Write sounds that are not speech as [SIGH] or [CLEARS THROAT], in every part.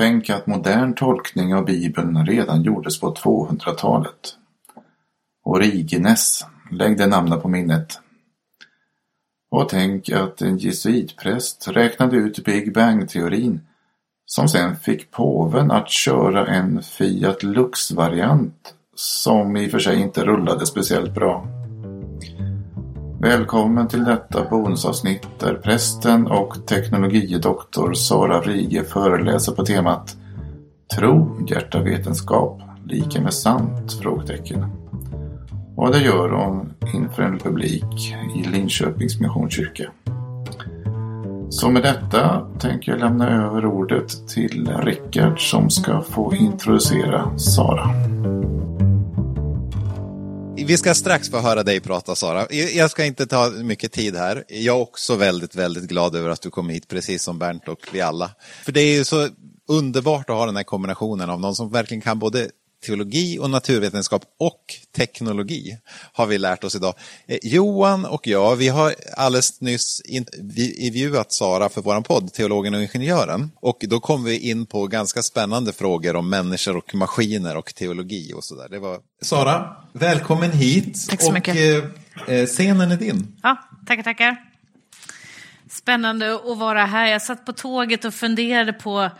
Tänk att modern tolkning av Bibeln redan gjordes på 200-talet. Origenes, lägg det namnet på minnet. Och tänk att en jesuitpräst räknade ut Big Bang-teorin som sen fick påven att köra en Fiat Lux-variant som i och för sig inte rullade speciellt bra. Välkommen till detta bonusavsnitt där prästen och teknologidoktor Sara Rige föreläser på temat Tro, hjärta, vetenskap, lika med sant? Frågetecken. Och det gör hon inför en publik i Linköpings Missionskyrka. Så med detta tänker jag lämna över ordet till Rickard som ska få introducera Sara. Vi ska strax få höra dig prata Sara. Jag ska inte ta mycket tid här. Jag är också väldigt, väldigt glad över att du kom hit, precis som Bernt och vi alla. För det är ju så underbart att ha den här kombinationen av någon som verkligen kan både teologi och naturvetenskap och teknologi har vi lärt oss idag. Eh, Johan och jag, vi har alldeles nyss intervjuat Sara för vår podd, Teologen och Ingenjören. Och då kom vi in på ganska spännande frågor om människor och maskiner och teologi och sådär. Det var... Sara, välkommen hit. Tack så mycket. Och, eh, scenen är din. Ja, tackar, tackar. Spännande att vara här. Jag satt på tåget och funderade på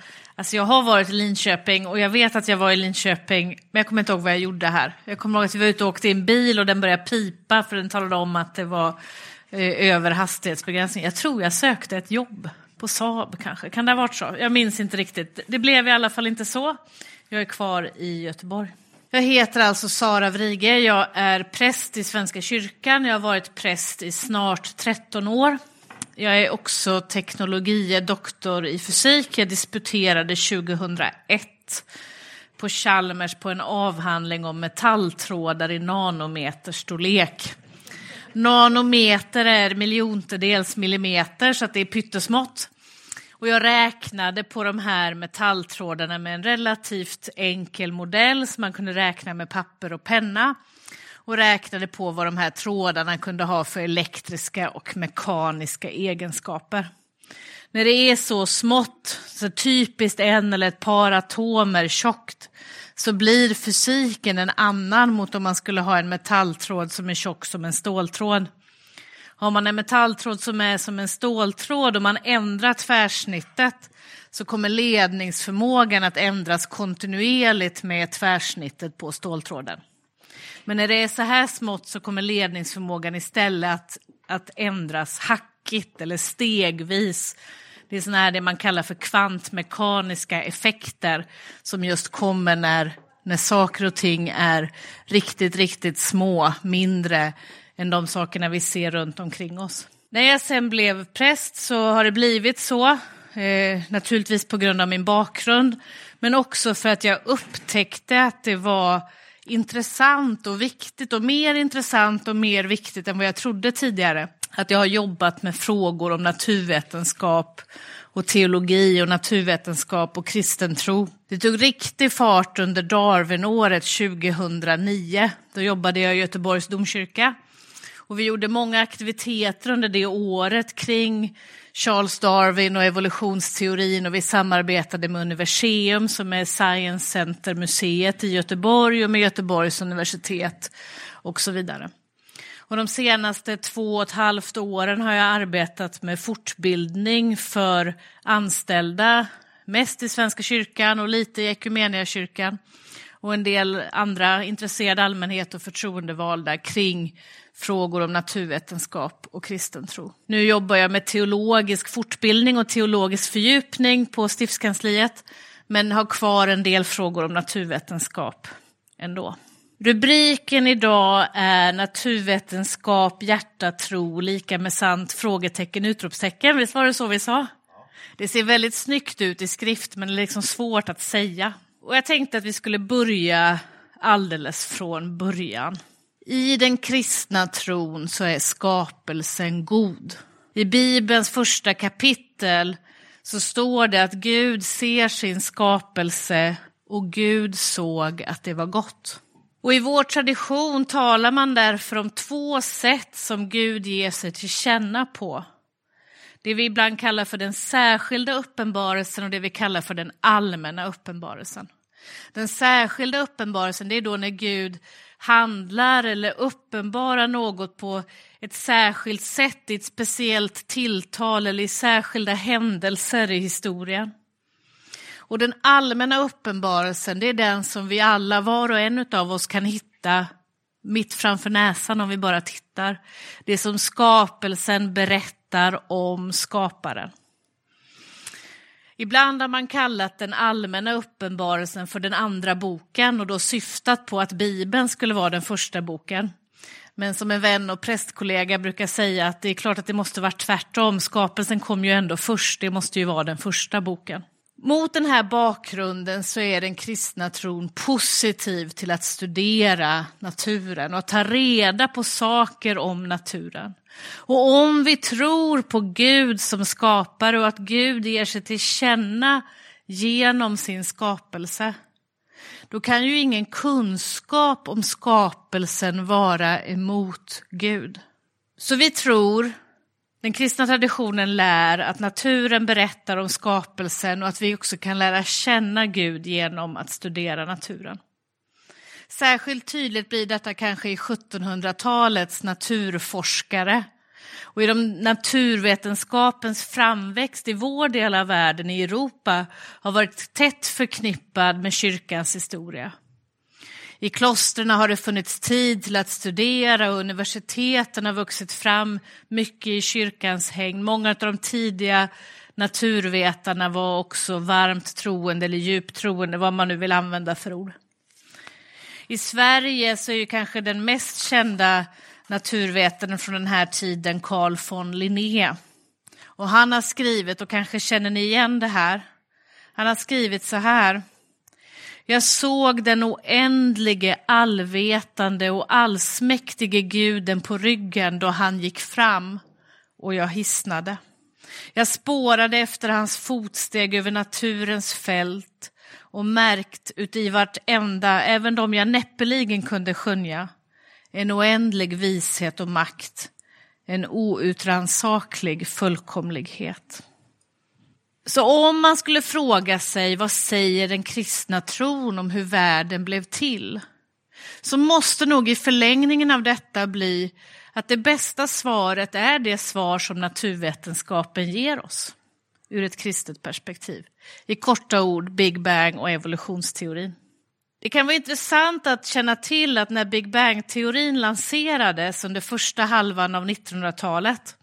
Alltså jag har varit i Linköping och jag vet att jag var i Linköping, men jag kommer inte ihåg vad jag gjorde här. Jag kommer ihåg att vi var ute och åkte i en bil och den började pipa för den talade om att det var eh, över hastighetsbegränsning. Jag tror jag sökte ett jobb på Saab kanske. Kan det ha varit så? Jag minns inte riktigt. Det blev i alla fall inte så. Jag är kvar i Göteborg. Jag heter alltså Sara Vrige. Jag är präst i Svenska kyrkan. Jag har varit präst i snart 13 år. Jag är också teknologie doktor i fysik. Jag disputerade 2001 på Chalmers på en avhandling om metalltrådar i nanometerstorlek. Nanometer är miljontedels millimeter så att det är pyttesmått. Och jag räknade på de här metalltrådarna med en relativt enkel modell som man kunde räkna med papper och penna och räknade på vad de här trådarna kunde ha för elektriska och mekaniska egenskaper. När det är så smått, så typiskt en eller ett par atomer tjockt, så blir fysiken en annan mot om man skulle ha en metalltråd som är tjock som en ståltråd. Har man en metalltråd som är som en ståltråd och man ändrar tvärsnittet så kommer ledningsförmågan att ändras kontinuerligt med tvärsnittet på ståltråden. Men när det är så här smått så kommer ledningsförmågan istället att, att ändras hackigt eller stegvis. Det är såna här det man kallar för kvantmekaniska effekter som just kommer när, när saker och ting är riktigt, riktigt små, mindre än de sakerna vi ser runt omkring oss. När jag sen blev präst så har det blivit så, eh, naturligtvis på grund av min bakgrund, men också för att jag upptäckte att det var intressant och viktigt och mer intressant och mer viktigt än vad jag trodde tidigare. Att jag har jobbat med frågor om naturvetenskap och teologi och naturvetenskap och kristen tro. Det tog riktig fart under Darwinåret 2009. Då jobbade jag i Göteborgs domkyrka. Och vi gjorde många aktiviteter under det året kring Charles Darwin och evolutionsteorin och vi samarbetade med Universium som är Science Center-museet i Göteborg och med Göteborgs universitet och så vidare. Och de senaste två och ett halvt åren har jag arbetat med fortbildning för anställda, mest i Svenska kyrkan och lite i Equmeniakyrkan och en del andra intresserade allmänhet och förtroendevalda kring frågor om naturvetenskap och kristen tro. Nu jobbar jag med teologisk fortbildning och teologisk fördjupning på stiftskansliet men har kvar en del frågor om naturvetenskap ändå. Rubriken idag är naturvetenskap, hjärta, tro, lika med sant, frågetecken, utropstecken. Visst var det så vi sa? Det ser väldigt snyggt ut i skrift men det är liksom svårt att säga. Och jag tänkte att vi skulle börja alldeles från början. I den kristna tron så är skapelsen god. I Bibelns första kapitel så står det att Gud ser sin skapelse och Gud såg att det var gott. Och i vår tradition talar man därför om två sätt som Gud ger sig till känna på. Det vi ibland kallar för den särskilda uppenbarelsen och det vi kallar för den allmänna uppenbarelsen. Den särskilda uppenbarelsen det är då när Gud handlar eller uppenbarar något på ett särskilt sätt, i ett speciellt tilltal eller i särskilda händelser i historien. Och den allmänna uppenbarelsen, det är den som vi alla, var och en av oss kan hitta mitt framför näsan om vi bara tittar. Det som skapelsen berättar om skaparen. Ibland har man kallat den allmänna uppenbarelsen för den andra boken och då syftat på att Bibeln skulle vara den första boken. Men som en vän och prästkollega brukar säga att det är klart att det måste vara tvärtom. Skapelsen kom ju ändå först, det måste ju vara den första boken. Mot den här bakgrunden så är den kristna tron positiv till att studera naturen och att ta reda på saker om naturen. Och om vi tror på Gud som skapare och att Gud ger sig till känna genom sin skapelse, då kan ju ingen kunskap om skapelsen vara emot Gud. Så vi tror den kristna traditionen lär att naturen berättar om skapelsen och att vi också kan lära känna Gud genom att studera naturen. Särskilt tydligt blir detta kanske i 1700-talets naturforskare och i de naturvetenskapens framväxt i vår del av världen, i Europa, har varit tätt förknippad med kyrkans historia. I klostren har det funnits tid till att studera och universiteten har vuxit fram mycket i kyrkans häng. Många av de tidiga naturvetarna var också varmt troende eller djupt troende, vad man nu vill använda för ord. I Sverige så är ju kanske den mest kända naturvetaren från den här tiden Carl von Linné. Och han har skrivit, och kanske känner ni igen det här, han har skrivit så här. Jag såg den oändlige, allvetande och allsmäktige guden på ryggen då han gick fram och jag hisnade. Jag spårade efter hans fotsteg över naturens fält och märkt uti vartenda, även de jag näppeligen kunde skönja, en oändlig vishet och makt, en outrannsaklig fullkomlighet. Så om man skulle fråga sig vad säger den kristna tron om hur världen blev till? Så måste nog i förlängningen av detta bli att det bästa svaret är det svar som naturvetenskapen ger oss ur ett kristet perspektiv. I korta ord Big Bang och evolutionsteorin. Det kan vara intressant att känna till att när Big Bang-teorin lanserades under första halvan av 1900-talet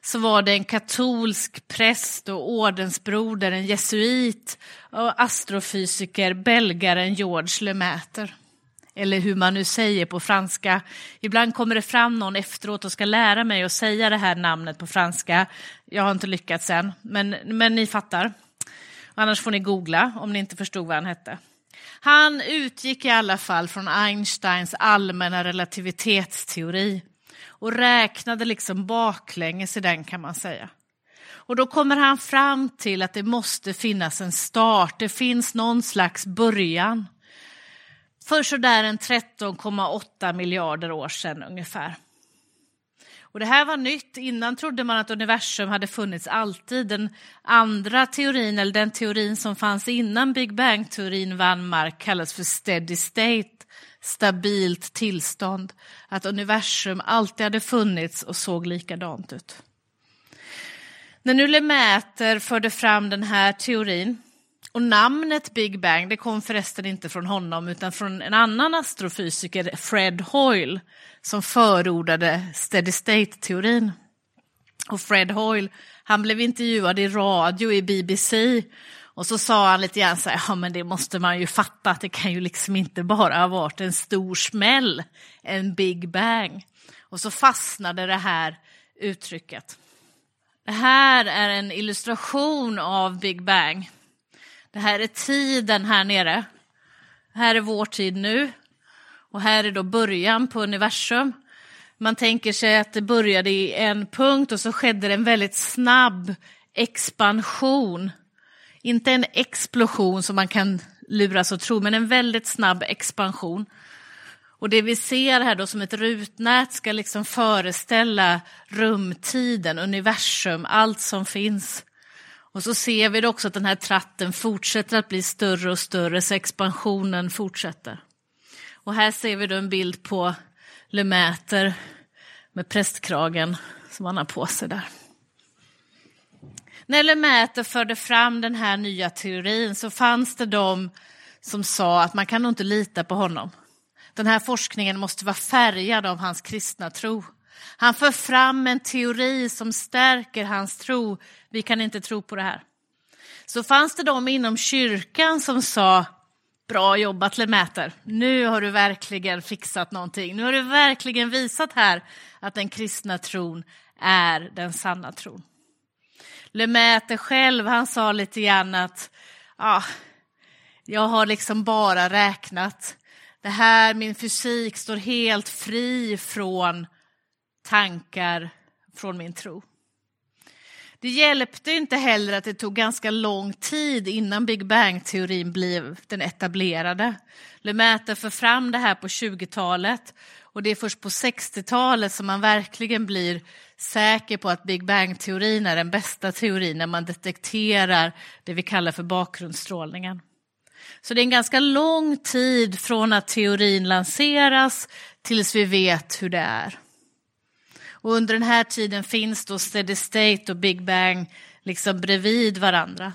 så var det en katolsk präst och ordensbroder, en jesuit och astrofysiker, belgaren George Lemaitre. Eller hur man nu säger på franska. Ibland kommer det fram någon efteråt och ska lära mig att säga det här namnet på franska. Jag har inte lyckats än, men, men ni fattar. Annars får ni googla om ni inte förstod vad han hette. Han utgick i alla fall från Einsteins allmänna relativitetsteori och räknade liksom baklänges i den kan man säga. Och då kommer han fram till att det måste finnas en start, det finns någon slags början. För sådär en 13,8 miljarder år sedan ungefär. Och det här var nytt. Innan trodde man att universum hade funnits alltid. Den andra teorin, eller den teorin som fanns innan Big Bang-teorin vann mark, kallas för steady state stabilt tillstånd, att universum alltid hade funnits och såg likadant ut. När nu Lemaitre förde fram den här teorin, och namnet Big Bang det kom förresten inte från honom utan från en annan astrofysiker, Fred Hoyle, som förordade steady state-teorin. Och Fred Hoyle, han blev intervjuad i radio i BBC och så sa han lite grann så här, ja men det måste man ju fatta att det kan ju liksom inte bara ha varit en stor smäll, en big bang. Och så fastnade det här uttrycket. Det här är en illustration av Big Bang. Det här är tiden här nere. Här är vår tid nu. Och här är då början på universum. Man tänker sig att det började i en punkt och så skedde det en väldigt snabb expansion inte en explosion som man kan luras att tro, men en väldigt snabb expansion. Och det vi ser här då som ett rutnät ska liksom föreställa rumtiden, universum, allt som finns. Och så ser vi också att den här tratten fortsätter att bli större och större, så expansionen fortsätter. Och här ser vi då en bild på Lemäter med prästkragen som han har på sig där. När Lemäter förde fram den här nya teorin så fanns det de som sa att man kan nog inte lita på honom. Den här forskningen måste vara färgad av hans kristna tro. Han för fram en teori som stärker hans tro. Vi kan inte tro på det här. Så fanns det de inom kyrkan som sa Bra jobbat Lemäter, nu har du verkligen fixat någonting. Nu har du verkligen visat här att den kristna tron är den sanna tron. Lemäter själv, han sa lite grann att ah, jag har liksom bara räknat. Det här, min fysik står helt fri från tankar från min tro. Det hjälpte inte heller att det tog ganska lång tid innan Big Bang-teorin blev den etablerade. Lemaitre för fram det här på 20-talet och det är först på 60-talet som man verkligen blir säker på att Big Bang-teorin är den bästa teorin när man detekterar det vi kallar för bakgrundsstrålningen. Så det är en ganska lång tid från att teorin lanseras tills vi vet hur det är. Och under den här tiden finns då steady state och big bang liksom bredvid varandra.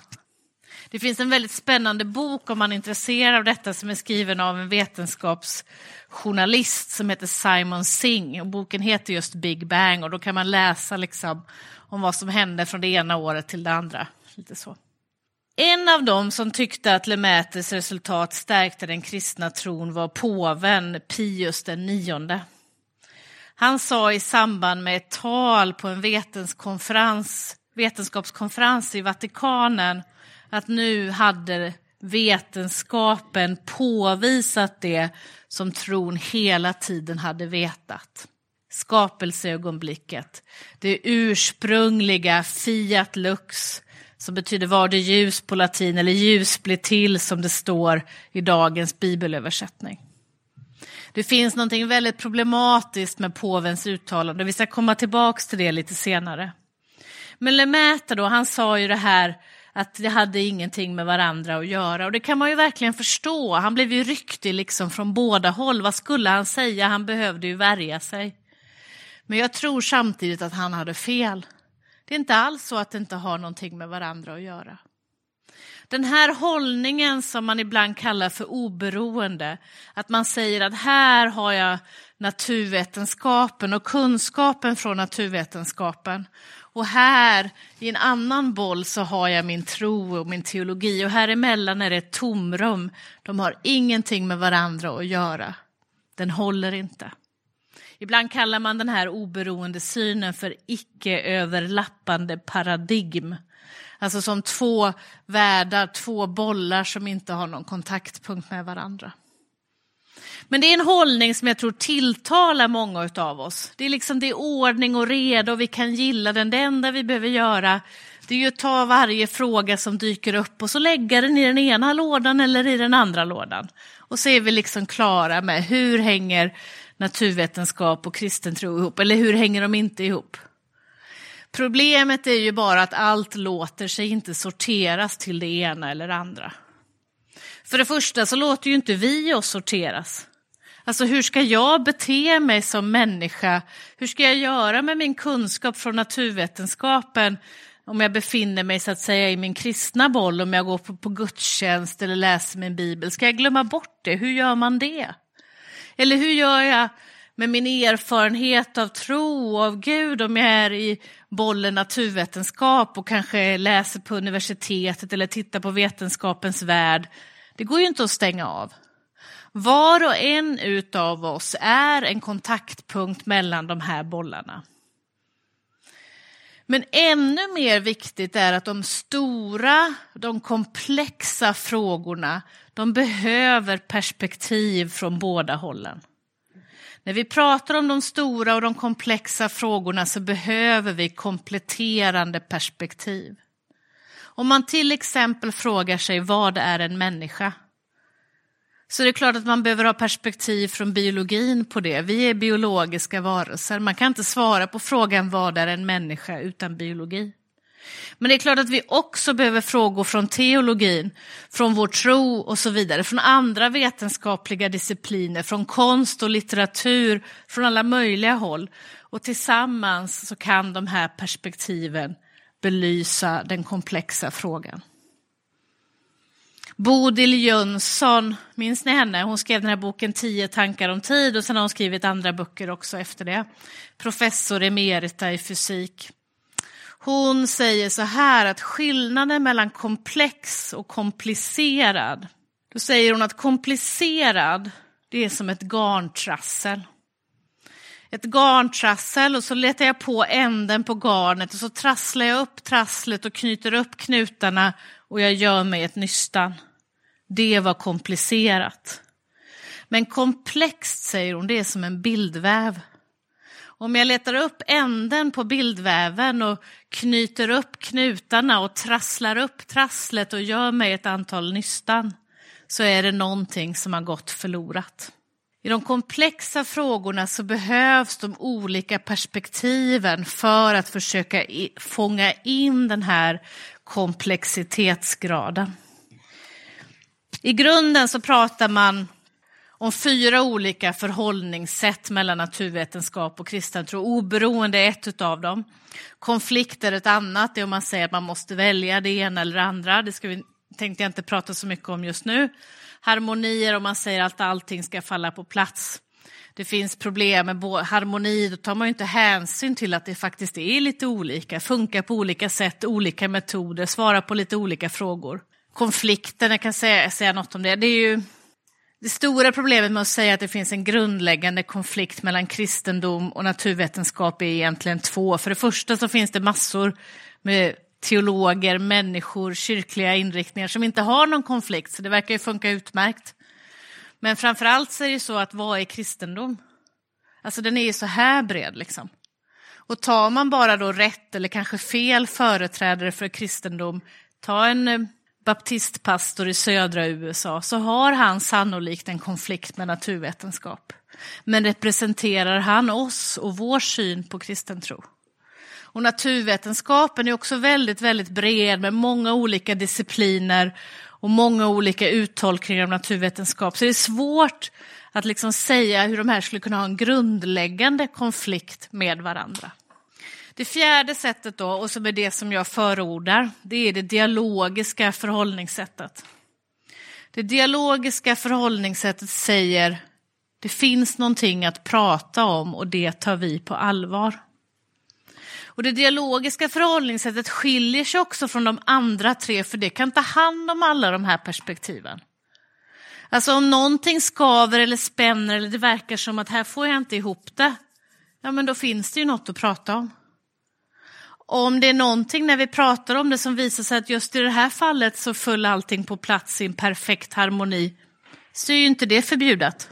Det finns en väldigt spännande bok om man är intresserad av detta som är skriven av en vetenskapsjournalist som heter Simon Singh. Och boken heter just Big Bang och då kan man läsa liksom om vad som hände från det ena året till det andra. Lite så. En av dem som tyckte att Lemaitres resultat stärkte den kristna tron var påven Pius den nionde. Han sa i samband med ett tal på en vetenskapskonferens i Vatikanen att nu hade vetenskapen påvisat det som tron hela tiden hade vetat. Skapelseögonblicket, det ursprungliga fiat lux, som betyder var det ljus på latin, eller ljus blir till som det står i dagens bibelöversättning. Det finns något väldigt problematiskt med påvens uttalande. Vi ska komma tillbaka till det lite senare. Men Lemaitre då, han sa ju det här att det hade ingenting med varandra att göra. Och det kan man ju verkligen förstå. Han blev ju ryktig liksom från båda håll. Vad skulle han säga? Han behövde ju värja sig. Men jag tror samtidigt att han hade fel. Det är inte alls så att det inte har någonting med varandra att göra. Den här hållningen som man ibland kallar för oberoende, att man säger att här har jag naturvetenskapen och kunskapen från naturvetenskapen. Och här i en annan boll så har jag min tro och min teologi och här emellan är det ett tomrum. De har ingenting med varandra att göra. Den håller inte. Ibland kallar man den här oberoende synen för icke-överlappande paradigm. Alltså som två världar, två bollar som inte har någon kontaktpunkt med varandra. Men det är en hållning som jag tror tilltalar många av oss. Det är liksom det är ordning och reda och vi kan gilla den. Det enda vi behöver göra det är ju att ta varje fråga som dyker upp och så lägga den i den ena lådan eller i den andra lådan. Och så är vi liksom klara med hur hänger naturvetenskap och kristen tro ihop, eller hur hänger de inte ihop? Problemet är ju bara att allt låter sig inte sorteras till det ena eller andra. För det första så låter ju inte vi oss sorteras. Alltså hur ska jag bete mig som människa? Hur ska jag göra med min kunskap från naturvetenskapen om jag befinner mig så att säga i min kristna boll, om jag går på, på gudstjänst eller läser min bibel? Ska jag glömma bort det? Hur gör man det? Eller hur gör jag med min erfarenhet av tro och av Gud om jag är i bollen naturvetenskap och kanske läser på universitetet eller tittar på vetenskapens värld. Det går ju inte att stänga av. Var och en utav oss är en kontaktpunkt mellan de här bollarna. Men ännu mer viktigt är att de stora, de komplexa frågorna, de behöver perspektiv från båda hållen. När vi pratar om de stora och de komplexa frågorna så behöver vi kompletterande perspektiv. Om man till exempel frågar sig vad är en människa? Så det är klart att man behöver ha perspektiv från biologin på det. Vi är biologiska varelser. Man kan inte svara på frågan vad är en människa utan biologi. Men det är klart att vi också behöver frågor från teologin, från vår tro och så vidare, från andra vetenskapliga discipliner, från konst och litteratur, från alla möjliga håll. Och tillsammans så kan de här perspektiven belysa den komplexa frågan. Bodil Jönsson, minns ni henne? Hon skrev den här boken Tio tankar om tid och sen har hon skrivit andra böcker också efter det. Professor emerita i fysik. Hon säger så här att skillnaden mellan komplex och komplicerad, då säger hon att komplicerad, det är som ett garntrassel. Ett garntrassel och så letar jag på änden på garnet och så trasslar jag upp trasslet och knyter upp knutarna och jag gör mig ett nystan. Det var komplicerat. Men komplext, säger hon, det är som en bildväv. Om jag letar upp änden på bildväven och knyter upp knutarna och trasslar upp trasslet och gör mig ett antal nystan så är det någonting som har gått förlorat. I de komplexa frågorna så behövs de olika perspektiven för att försöka fånga in den här komplexitetsgraden. I grunden så pratar man om fyra olika förhållningssätt mellan naturvetenskap och kristen tro. Oberoende är ett av dem. Konflikt är ett annat, det är om man säger att man måste välja det ena eller det andra. Det ska vi, tänkte jag inte prata så mycket om just nu. Harmonier om man säger att allting ska falla på plats. Det finns problem med harmoni, då tar man ju inte hänsyn till att det faktiskt är lite olika, funkar på olika sätt, olika metoder, svarar på lite olika frågor. Konflikten, jag kan säga, säga något om det, det är ju det stora problemet med att säga att det finns en grundläggande konflikt mellan kristendom och naturvetenskap är egentligen två. För det första så finns det massor med teologer, människor, kyrkliga inriktningar som inte har någon konflikt, så det verkar ju funka utmärkt. Men framför allt så är det så att vad är kristendom? Alltså den är ju så här bred liksom. Och tar man bara då rätt eller kanske fel företrädare för kristendom, ta en eh, baptistpastor i södra USA så har han sannolikt en konflikt med naturvetenskap. Men representerar han oss och vår syn på kristen tro? Och naturvetenskapen är också väldigt, väldigt bred med många olika discipliner och många olika uttolkningar av naturvetenskap. Så det är svårt att liksom säga hur de här skulle kunna ha en grundläggande konflikt med varandra. Det fjärde sättet då, och som är det som jag förordar, det är det dialogiska förhållningssättet. Det dialogiska förhållningssättet säger det finns någonting att prata om och det tar vi på allvar. Och det dialogiska förhållningssättet skiljer sig också från de andra tre för det kan ta hand om alla de här perspektiven. Alltså om någonting skaver eller spänner eller det verkar som att här får jag inte ihop det, ja men då finns det ju något att prata om. Och om det är någonting när vi pratar om det som visar sig att just i det här fallet så föll allting på plats i en perfekt harmoni, så är ju inte det förbjudet.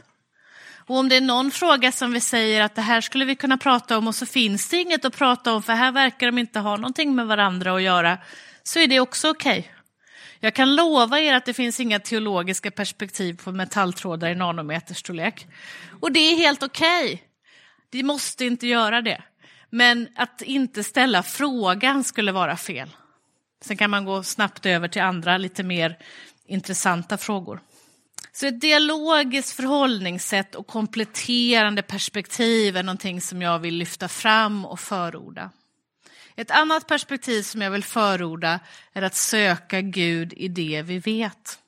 Och om det är någon fråga som vi säger att det här skulle vi kunna prata om och så finns det inget att prata om för här verkar de inte ha någonting med varandra att göra, så är det också okej. Okay. Jag kan lova er att det finns inga teologiska perspektiv på metalltrådar i nanometerstorlek. Och det är helt okej. Okay. De måste inte göra det. Men att inte ställa frågan skulle vara fel. Sen kan man gå snabbt över till andra lite mer intressanta frågor. Så ett dialogiskt förhållningssätt och kompletterande perspektiv är någonting som jag vill lyfta fram och förorda. Ett annat perspektiv som jag vill förorda är att söka Gud i det vi vet.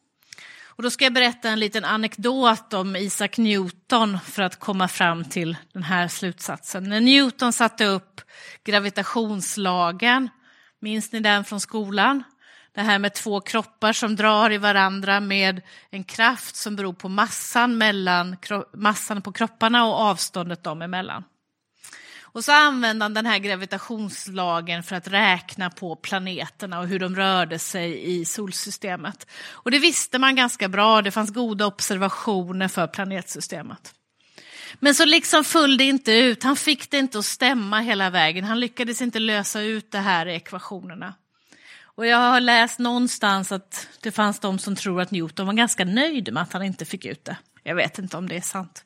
Och då ska jag berätta en liten anekdot om Isaac Newton för att komma fram till den här slutsatsen. När Newton satte upp gravitationslagen, minns ni den från skolan? Det här med två kroppar som drar i varandra med en kraft som beror på massan, mellan, massan på kropparna och avståndet dem emellan. Och så använde han den här gravitationslagen för att räkna på planeterna och hur de rörde sig i solsystemet. Och det visste man ganska bra, det fanns goda observationer för planetsystemet. Men så liksom föll det inte ut, han fick det inte att stämma hela vägen, han lyckades inte lösa ut det här i ekvationerna. Och jag har läst någonstans att det fanns de som tror att Newton var ganska nöjd med att han inte fick ut det. Jag vet inte om det är sant.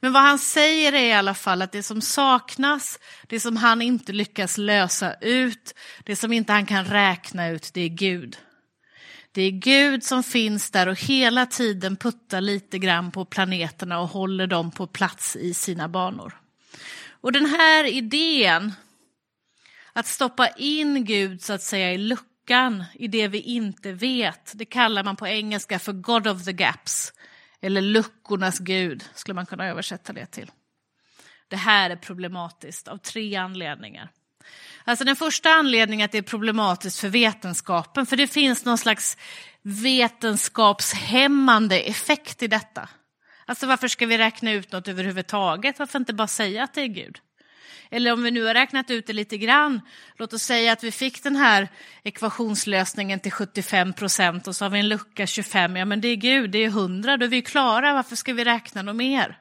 Men vad han säger är i alla fall att det som saknas, det som han inte lyckas lösa ut, det som inte han kan räkna ut, det är Gud. Det är Gud som finns där och hela tiden puttar lite grann på planeterna och håller dem på plats i sina banor. Och den här idén, att stoppa in Gud så att säga i luckan i det vi inte vet, det kallar man på engelska för God of the Gaps. Eller luckornas gud skulle man kunna översätta det till. Det här är problematiskt av tre anledningar. Alltså den första anledningen att det är problematiskt för vetenskapen, för det finns någon slags vetenskapshämmande effekt i detta. Alltså varför ska vi räkna ut något överhuvudtaget? Varför inte bara säga att det är Gud? Eller om vi nu har räknat ut det lite grann, låt oss säga att vi fick den här ekvationslösningen till 75 procent och så har vi en lucka 25, ja men det är Gud, det är 100, då är vi klara, varför ska vi räkna något mer?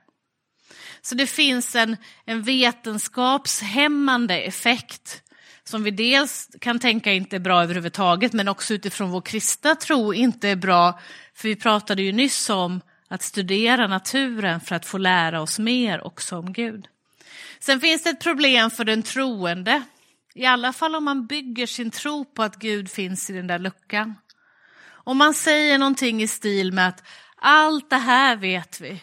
Så det finns en, en vetenskapshämmande effekt som vi dels kan tänka inte är bra överhuvudtaget, men också utifrån vår kristna tro inte är bra, för vi pratade ju nyss om att studera naturen för att få lära oss mer också om Gud. Sen finns det ett problem för den troende, i alla fall om man bygger sin tro på att Gud finns i den där luckan. Om man säger någonting i stil med att allt det här vet vi,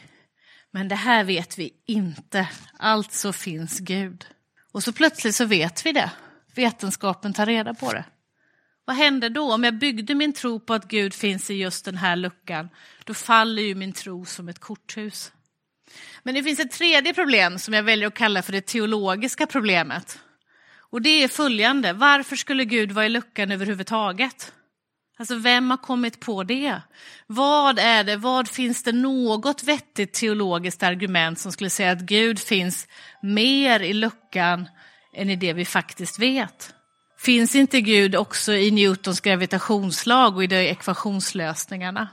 men det här vet vi inte, alltså finns Gud. Och så plötsligt så vet vi det, vetenskapen tar reda på det. Vad händer då? Om jag byggde min tro på att Gud finns i just den här luckan, då faller ju min tro som ett korthus. Men det finns ett tredje problem som jag väljer att kalla för det teologiska problemet. Och det är följande, varför skulle Gud vara i luckan överhuvudtaget? Alltså vem har kommit på det? Vad är det, vad finns det något vettigt teologiskt argument som skulle säga att Gud finns mer i luckan än i det vi faktiskt vet? Finns inte Gud också i Newtons gravitationslag och i de ekvationslösningarna?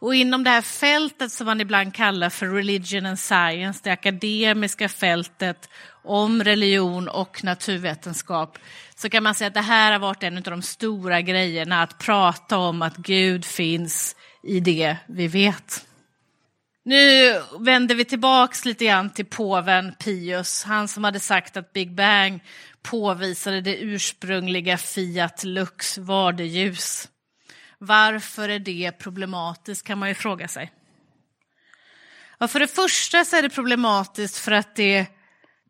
Och inom det här fältet som man ibland kallar för religion and science, det akademiska fältet om religion och naturvetenskap, så kan man säga att det här har varit en av de stora grejerna, att prata om att Gud finns i det vi vet. Nu vänder vi tillbaks lite grann till påven Pius, han som hade sagt att Big Bang påvisade det ursprungliga Fiat Lux vardeljus. Varför är det problematiskt kan man ju fråga sig. Ja, för det första så är det problematiskt för att det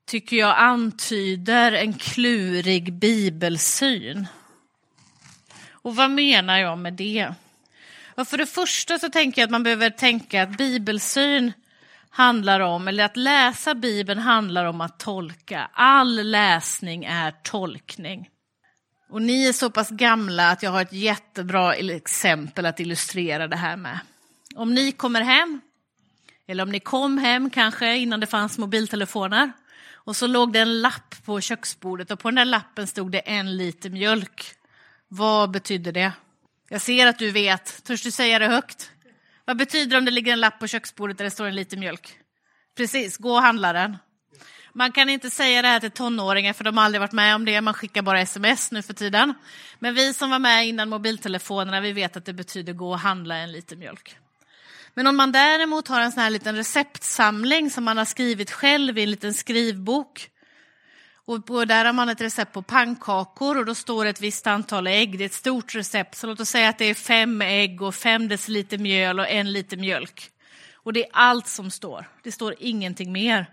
tycker jag antyder en klurig bibelsyn. Och vad menar jag med det? Ja, för det första så tänker jag att man behöver tänka att bibelsyn handlar om, eller att läsa Bibeln handlar om att tolka. All läsning är tolkning. Och ni är så pass gamla att jag har ett jättebra exempel att illustrera det här med. Om ni kommer hem, eller om ni kom hem kanske innan det fanns mobiltelefoner, och så låg det en lapp på köksbordet och på den där lappen stod det en liter mjölk. Vad betyder det? Jag ser att du vet. Törs du säga det högt? Vad betyder det om det ligger en lapp på köksbordet där det står en liter mjölk? Precis, gå och handla den. Man kan inte säga det här till tonåringar för de har aldrig varit med om det, man skickar bara sms nu för tiden. Men vi som var med innan mobiltelefonerna, vi vet att det betyder gå och handla en liter mjölk. Men om man däremot har en sån här liten receptsamling som man har skrivit själv i en liten skrivbok och där har man ett recept på pannkakor och då står det ett visst antal ägg. Det är ett stort recept, så låt oss säga att det är fem ägg och fem deciliter mjöl och en liter mjölk. Och det är allt som står, det står ingenting mer.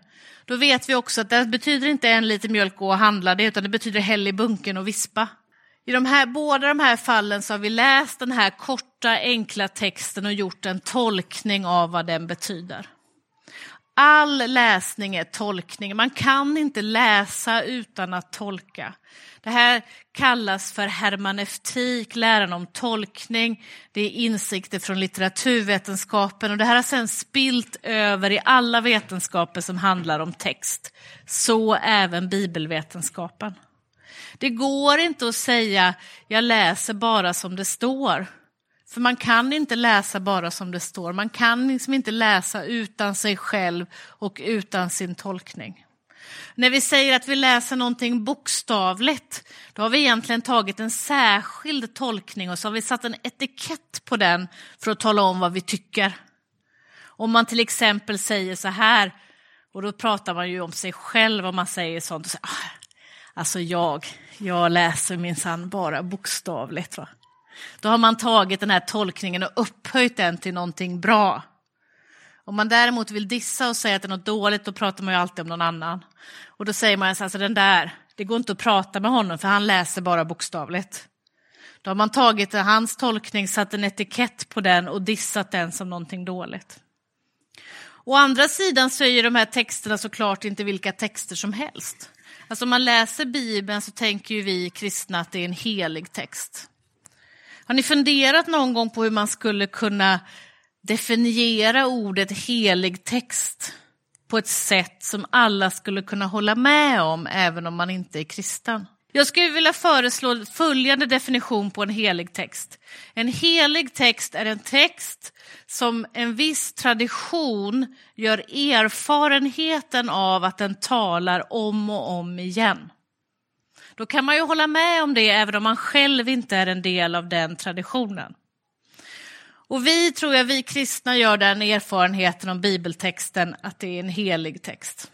Då vet vi också att det betyder inte en liter mjölk gå och handla det, utan det betyder häll i bunken och vispa. I de här, båda de här fallen så har vi läst den här korta enkla texten och gjort en tolkning av vad den betyder. All läsning är tolkning. Man kan inte läsa utan att tolka. Det här kallas för hermaneutik, läran om tolkning. Det är insikter från litteraturvetenskapen och det här har sedan spilt över i alla vetenskaper som handlar om text. Så även bibelvetenskapen. Det går inte att säga jag läser bara som det står. För man kan inte läsa bara som det står. Man kan liksom inte läsa utan sig själv och utan sin tolkning. När vi säger att vi läser någonting bokstavligt, då har vi egentligen tagit en särskild tolkning och så har vi satt en etikett på den för att tala om vad vi tycker. Om man till exempel säger så här, och då pratar man ju om sig själv om man säger sånt. Och säger, ah, alltså jag, jag läser minsann bara bokstavligt. Va? Då har man tagit den här tolkningen och upphöjt den till någonting bra. Om man däremot vill dissa och säga att det är något dåligt, då pratar man ju alltid om någon annan. Och då säger man alltså den där, det går inte att prata med honom för han läser bara bokstavligt. Då har man tagit hans tolkning, satt en etikett på den och dissat den som någonting dåligt. Å andra sidan så är ju de här texterna såklart inte vilka texter som helst. Alltså om man läser Bibeln så tänker ju vi kristna att det är en helig text. Har ni funderat någon gång på hur man skulle kunna definiera ordet helig text på ett sätt som alla skulle kunna hålla med om även om man inte är kristen? Jag skulle vilja föreslå följande definition på en helig text. En helig text är en text som en viss tradition gör erfarenheten av att den talar om och om igen. Då kan man ju hålla med om det även om man själv inte är en del av den traditionen. Och vi tror jag, vi kristna gör den erfarenheten om bibeltexten att det är en helig text.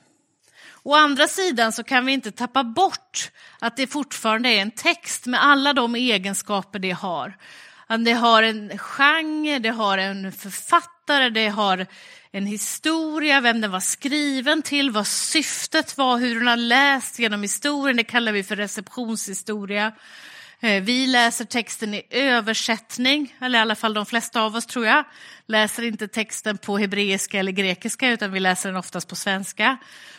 Å andra sidan så kan vi inte tappa bort att det fortfarande är en text med alla de egenskaper det har. Det har en genre, det har en författare, det har en historia, vem den var skriven till, vad syftet var, hur den har läst genom historien, det kallar vi för receptionshistoria. Eh, vi läser texten i översättning, eller i alla fall de flesta av oss tror jag, läser inte texten på hebreiska eller grekiska utan vi läser den oftast på svenska.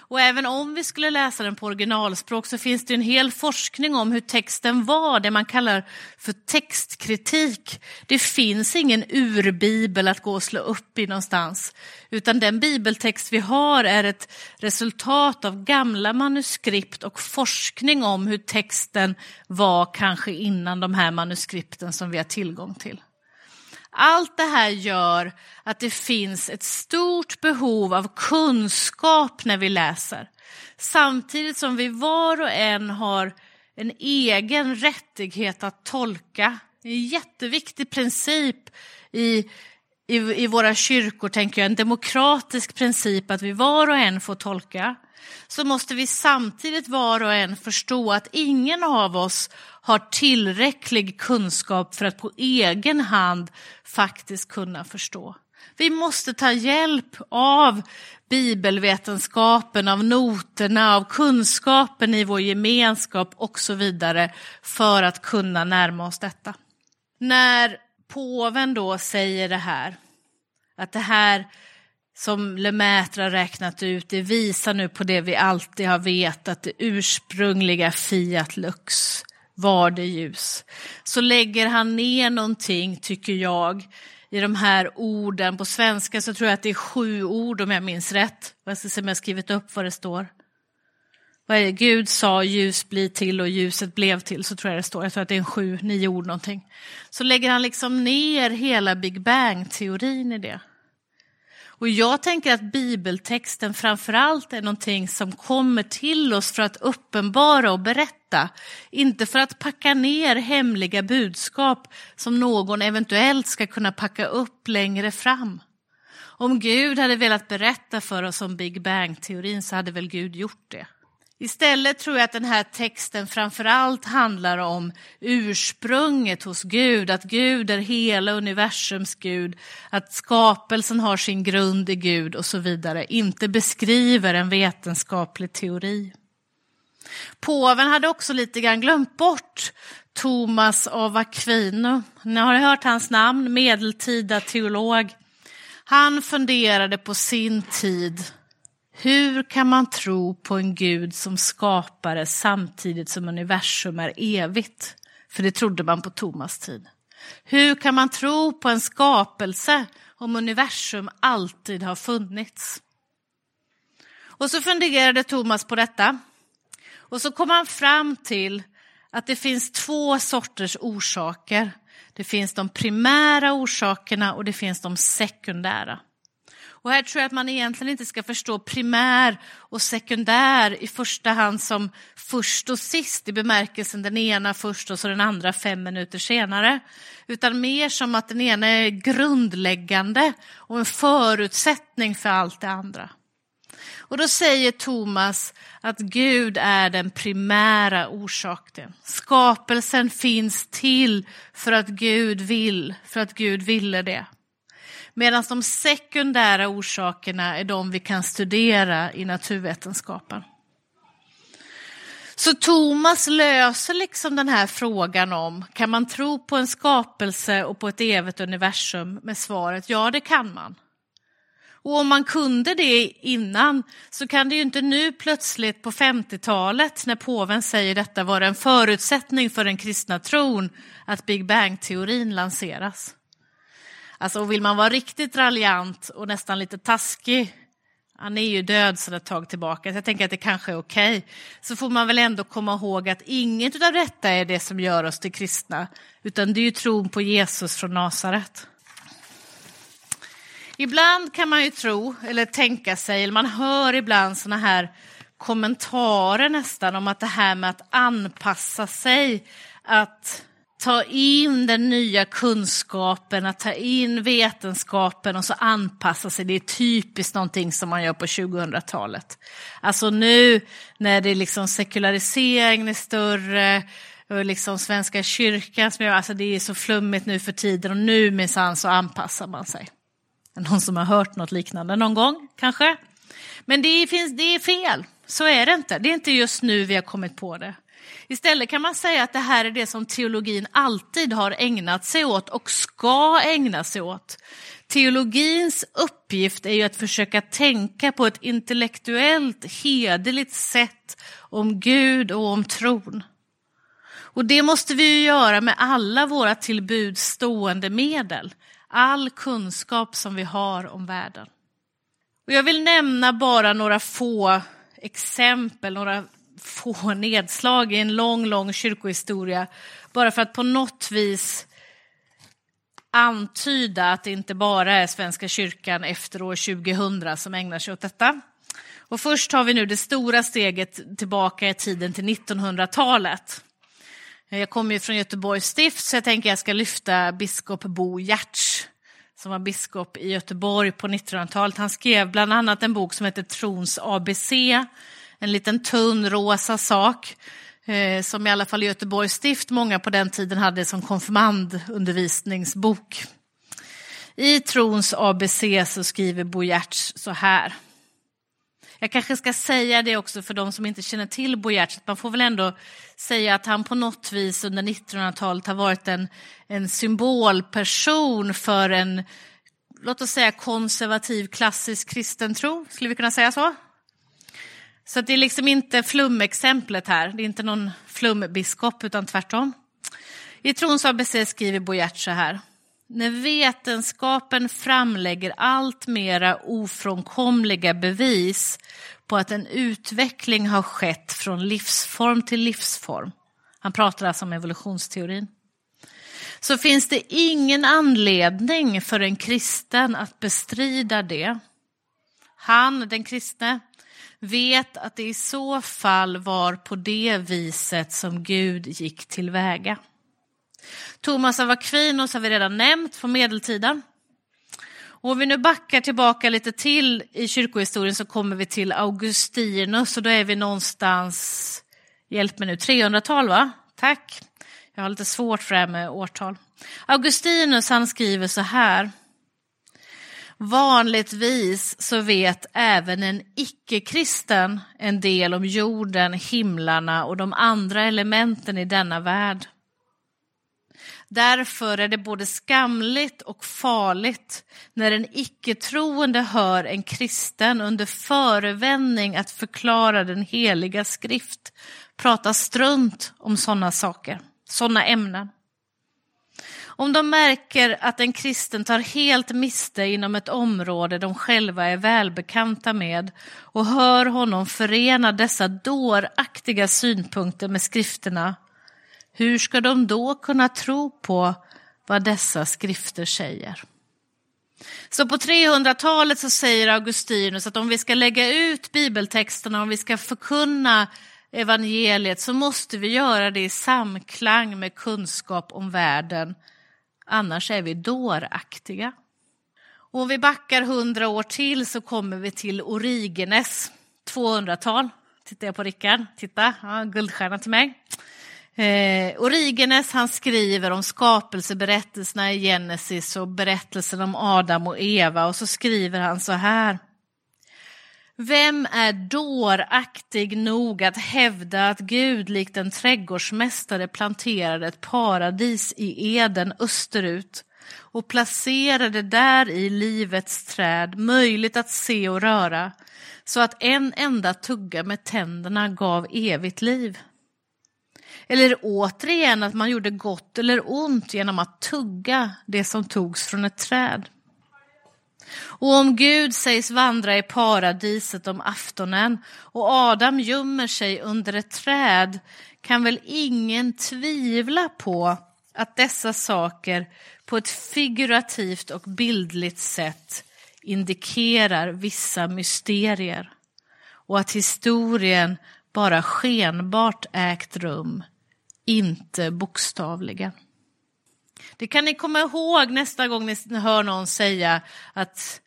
Och även om vi skulle läsa den på originalspråk så finns det en hel forskning om hur texten var, det man kallar för textkritik. Det finns ingen urbibel att gå och slå upp i någonstans, utan den bibeltext vi har är ett resultat av gamla manuskript och forskning om hur texten var kanske innan de här manuskripten som vi har tillgång till. Allt det här gör att det finns ett stort behov av kunskap när vi läser. Samtidigt som vi var och en har en egen rättighet att tolka. En jätteviktig princip i, i, i våra kyrkor, tänker jag, en demokratisk princip att vi var och en får tolka så måste vi samtidigt var och en förstå att ingen av oss har tillräcklig kunskap för att på egen hand faktiskt kunna förstå. Vi måste ta hjälp av bibelvetenskapen, av noterna, av kunskapen i vår gemenskap och så vidare för att kunna närma oss detta. När påven då säger det här, att det här som Lemaitre har räknat ut, det visar nu på det vi alltid har vetat, det ursprungliga Fiat Lux var det ljus. Så lägger han ner någonting, tycker jag, i de här orden. På svenska så tror jag att det är sju ord om jag minns rätt. Jag ska se om jag har skrivit upp vad det står. Vad är det? Gud sa ljus bli till och ljuset blev till, så tror jag det står. Jag tror att det är en sju, nio ord någonting. Så lägger han liksom ner hela Big Bang-teorin i det. Och jag tänker att bibeltexten framförallt är någonting som kommer till oss för att uppenbara och berätta, inte för att packa ner hemliga budskap som någon eventuellt ska kunna packa upp längre fram. Om Gud hade velat berätta för oss om Big Bang-teorin så hade väl Gud gjort det. Istället tror jag att den här texten framförallt handlar om ursprunget hos Gud, att Gud är hela universums Gud, att skapelsen har sin grund i Gud och så vidare, inte beskriver en vetenskaplig teori. Påven hade också lite grann glömt bort Thomas av Aquino. Ni har hört hans namn, medeltida teolog. Han funderade på sin tid hur kan man tro på en gud som skapare samtidigt som universum är evigt? För det trodde man på Thomas tid. Hur kan man tro på en skapelse om universum alltid har funnits? Och så funderade Thomas på detta. Och så kom han fram till att det finns två sorters orsaker. Det finns de primära orsakerna och det finns de sekundära. Och här tror jag att man egentligen inte ska förstå primär och sekundär i första hand som först och sist i bemärkelsen den ena först och så den andra fem minuter senare. Utan mer som att den ena är grundläggande och en förutsättning för allt det andra. Och då säger Thomas att Gud är den primära orsaken. Skapelsen finns till för att Gud vill, för att Gud ville det. Medan de sekundära orsakerna är de vi kan studera i naturvetenskapen. Så Thomas löser liksom den här frågan om, kan man tro på en skapelse och på ett evigt universum med svaret ja, det kan man. Och om man kunde det innan så kan det ju inte nu plötsligt på 50-talet när påven säger detta vara en förutsättning för den kristna tron att Big Bang-teorin lanseras. Alltså vill man vara riktigt raljant och nästan lite taskig, han är ju död sedan ett tag tillbaka, så jag tänker att det kanske är okej, okay. så får man väl ändå komma ihåg att inget av detta är det som gör oss till kristna, utan det är ju tron på Jesus från Nasaret. Ibland kan man ju tro, eller tänka sig, eller man hör ibland såna här kommentarer nästan om att det här med att anpassa sig, att ta in den nya kunskapen, att ta in vetenskapen och så anpassa sig. Det är typiskt någonting som man gör på 2000-talet. Alltså nu när det liksom sekulariseringen är större, och liksom Svenska kyrkan som gör, alltså det är så flummigt nu för tiden och nu minsann så anpassar man sig. Någon som har hört något liknande någon gång kanske? Men det, finns, det är fel, så är det inte. Det är inte just nu vi har kommit på det. Istället kan man säga att det här är det som teologin alltid har ägnat sig åt och ska ägna sig åt. Teologins uppgift är ju att försöka tänka på ett intellektuellt, hederligt sätt om Gud och om tron. Och det måste vi ju göra med alla våra tillbud stående medel, all kunskap som vi har om världen. Och jag vill nämna bara några få exempel, några få nedslag i en lång, lång kyrkohistoria, bara för att på något vis antyda att det inte bara är Svenska kyrkan efter år 2000 som ägnar sig åt detta. Och först har vi nu det stora steget tillbaka i tiden till 1900-talet. Jag kommer ju från Göteborgs stift så jag tänker jag ska lyfta biskop Bo Giertz som var biskop i Göteborg på 1900-talet. Han skrev bland annat en bok som heter Trons ABC en liten tunn rosa sak eh, som i alla fall i Göteborgs stift många på den tiden hade som konfirmandundervisningsbok. I Trons ABC så skriver Bo Giertz så här. Jag kanske ska säga det också för de som inte känner till Bo Giertz, man får väl ändå säga att han på något vis under 1900-talet har varit en, en symbolperson för en, låt oss säga konservativ klassisk kristen tro, skulle vi kunna säga så? Så det är liksom inte flumexemplet här, det är inte någon flumbiskop utan tvärtom. I Trons ABC skriver Boyert så här. När vetenskapen framlägger allt mera ofrånkomliga bevis på att en utveckling har skett från livsform till livsform, han pratar alltså om evolutionsteorin, så finns det ingen anledning för en kristen att bestrida det. Han, den kristne, vet att det i så fall var på det viset som Gud gick tillväga. Thomas av Aquinos har vi redan nämnt från medeltiden. Och om vi nu backar tillbaka lite till i kyrkohistorien så kommer vi till Augustinus och då är vi någonstans, hjälp mig nu, 300-tal va? Tack. Jag har lite svårt för det här med årtal. Augustinus han skriver så här. Vanligtvis så vet även en icke-kristen en del om jorden, himlarna och de andra elementen i denna värld. Därför är det både skamligt och farligt när en icke-troende hör en kristen under förevändning att förklara den heliga skrift prata strunt om sådana saker, sådana ämnen. Om de märker att en kristen tar helt miste inom ett område de själva är välbekanta med och hör honom förena dessa dåraktiga synpunkter med skrifterna, hur ska de då kunna tro på vad dessa skrifter säger? Så på 300-talet så säger Augustinus att om vi ska lägga ut bibeltexterna, om vi ska förkunna evangeliet så måste vi göra det i samklang med kunskap om världen. Annars är vi dåraktiga. Och om vi backar hundra år till så kommer vi till Origenes 200-tal. Tittar jag på Rickard? Titta, ja, guldstjärna till mig. Eh, Origenes han skriver om skapelseberättelserna i Genesis och berättelsen om Adam och Eva och så skriver han så här. Vem är dåraktig nog att hävda att Gud likt en trädgårdsmästare planterade ett paradis i Eden österut och placerade där i livets träd, möjligt att se och röra, så att en enda tugga med tänderna gav evigt liv? Eller återigen att man gjorde gott eller ont genom att tugga det som togs från ett träd. Och om Gud sägs vandra i paradiset om aftonen och Adam gömmer sig under ett träd kan väl ingen tvivla på att dessa saker på ett figurativt och bildligt sätt indikerar vissa mysterier och att historien bara skenbart ägt rum, inte bokstavligen. Det kan ni komma ihåg nästa gång ni hör någon säga att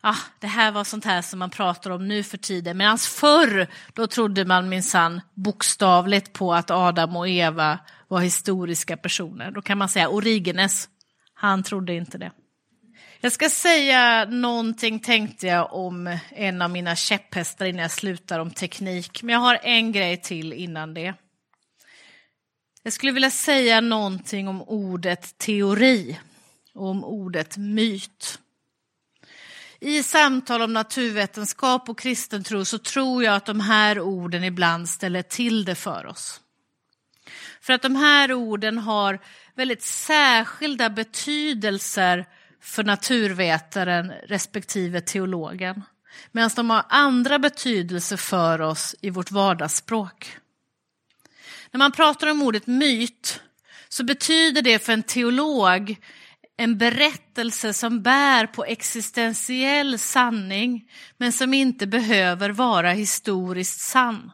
ah, det här var sånt här som man pratar om nu för tiden. Medan förr, då trodde man minsann bokstavligt på att Adam och Eva var historiska personer. Då kan man säga Origenes, han trodde inte det. Jag ska säga någonting tänkte jag om en av mina käpphästar innan jag slutar om teknik. Men jag har en grej till innan det. Jag skulle vilja säga någonting om ordet teori och om ordet myt. I samtal om naturvetenskap och kristen tro så tror jag att de här orden ibland ställer till det för oss. För att de här orden har väldigt särskilda betydelser för naturvetaren respektive teologen. Medan de har andra betydelser för oss i vårt vardagsspråk. När man pratar om ordet myt så betyder det för en teolog en berättelse som bär på existentiell sanning men som inte behöver vara historiskt sann.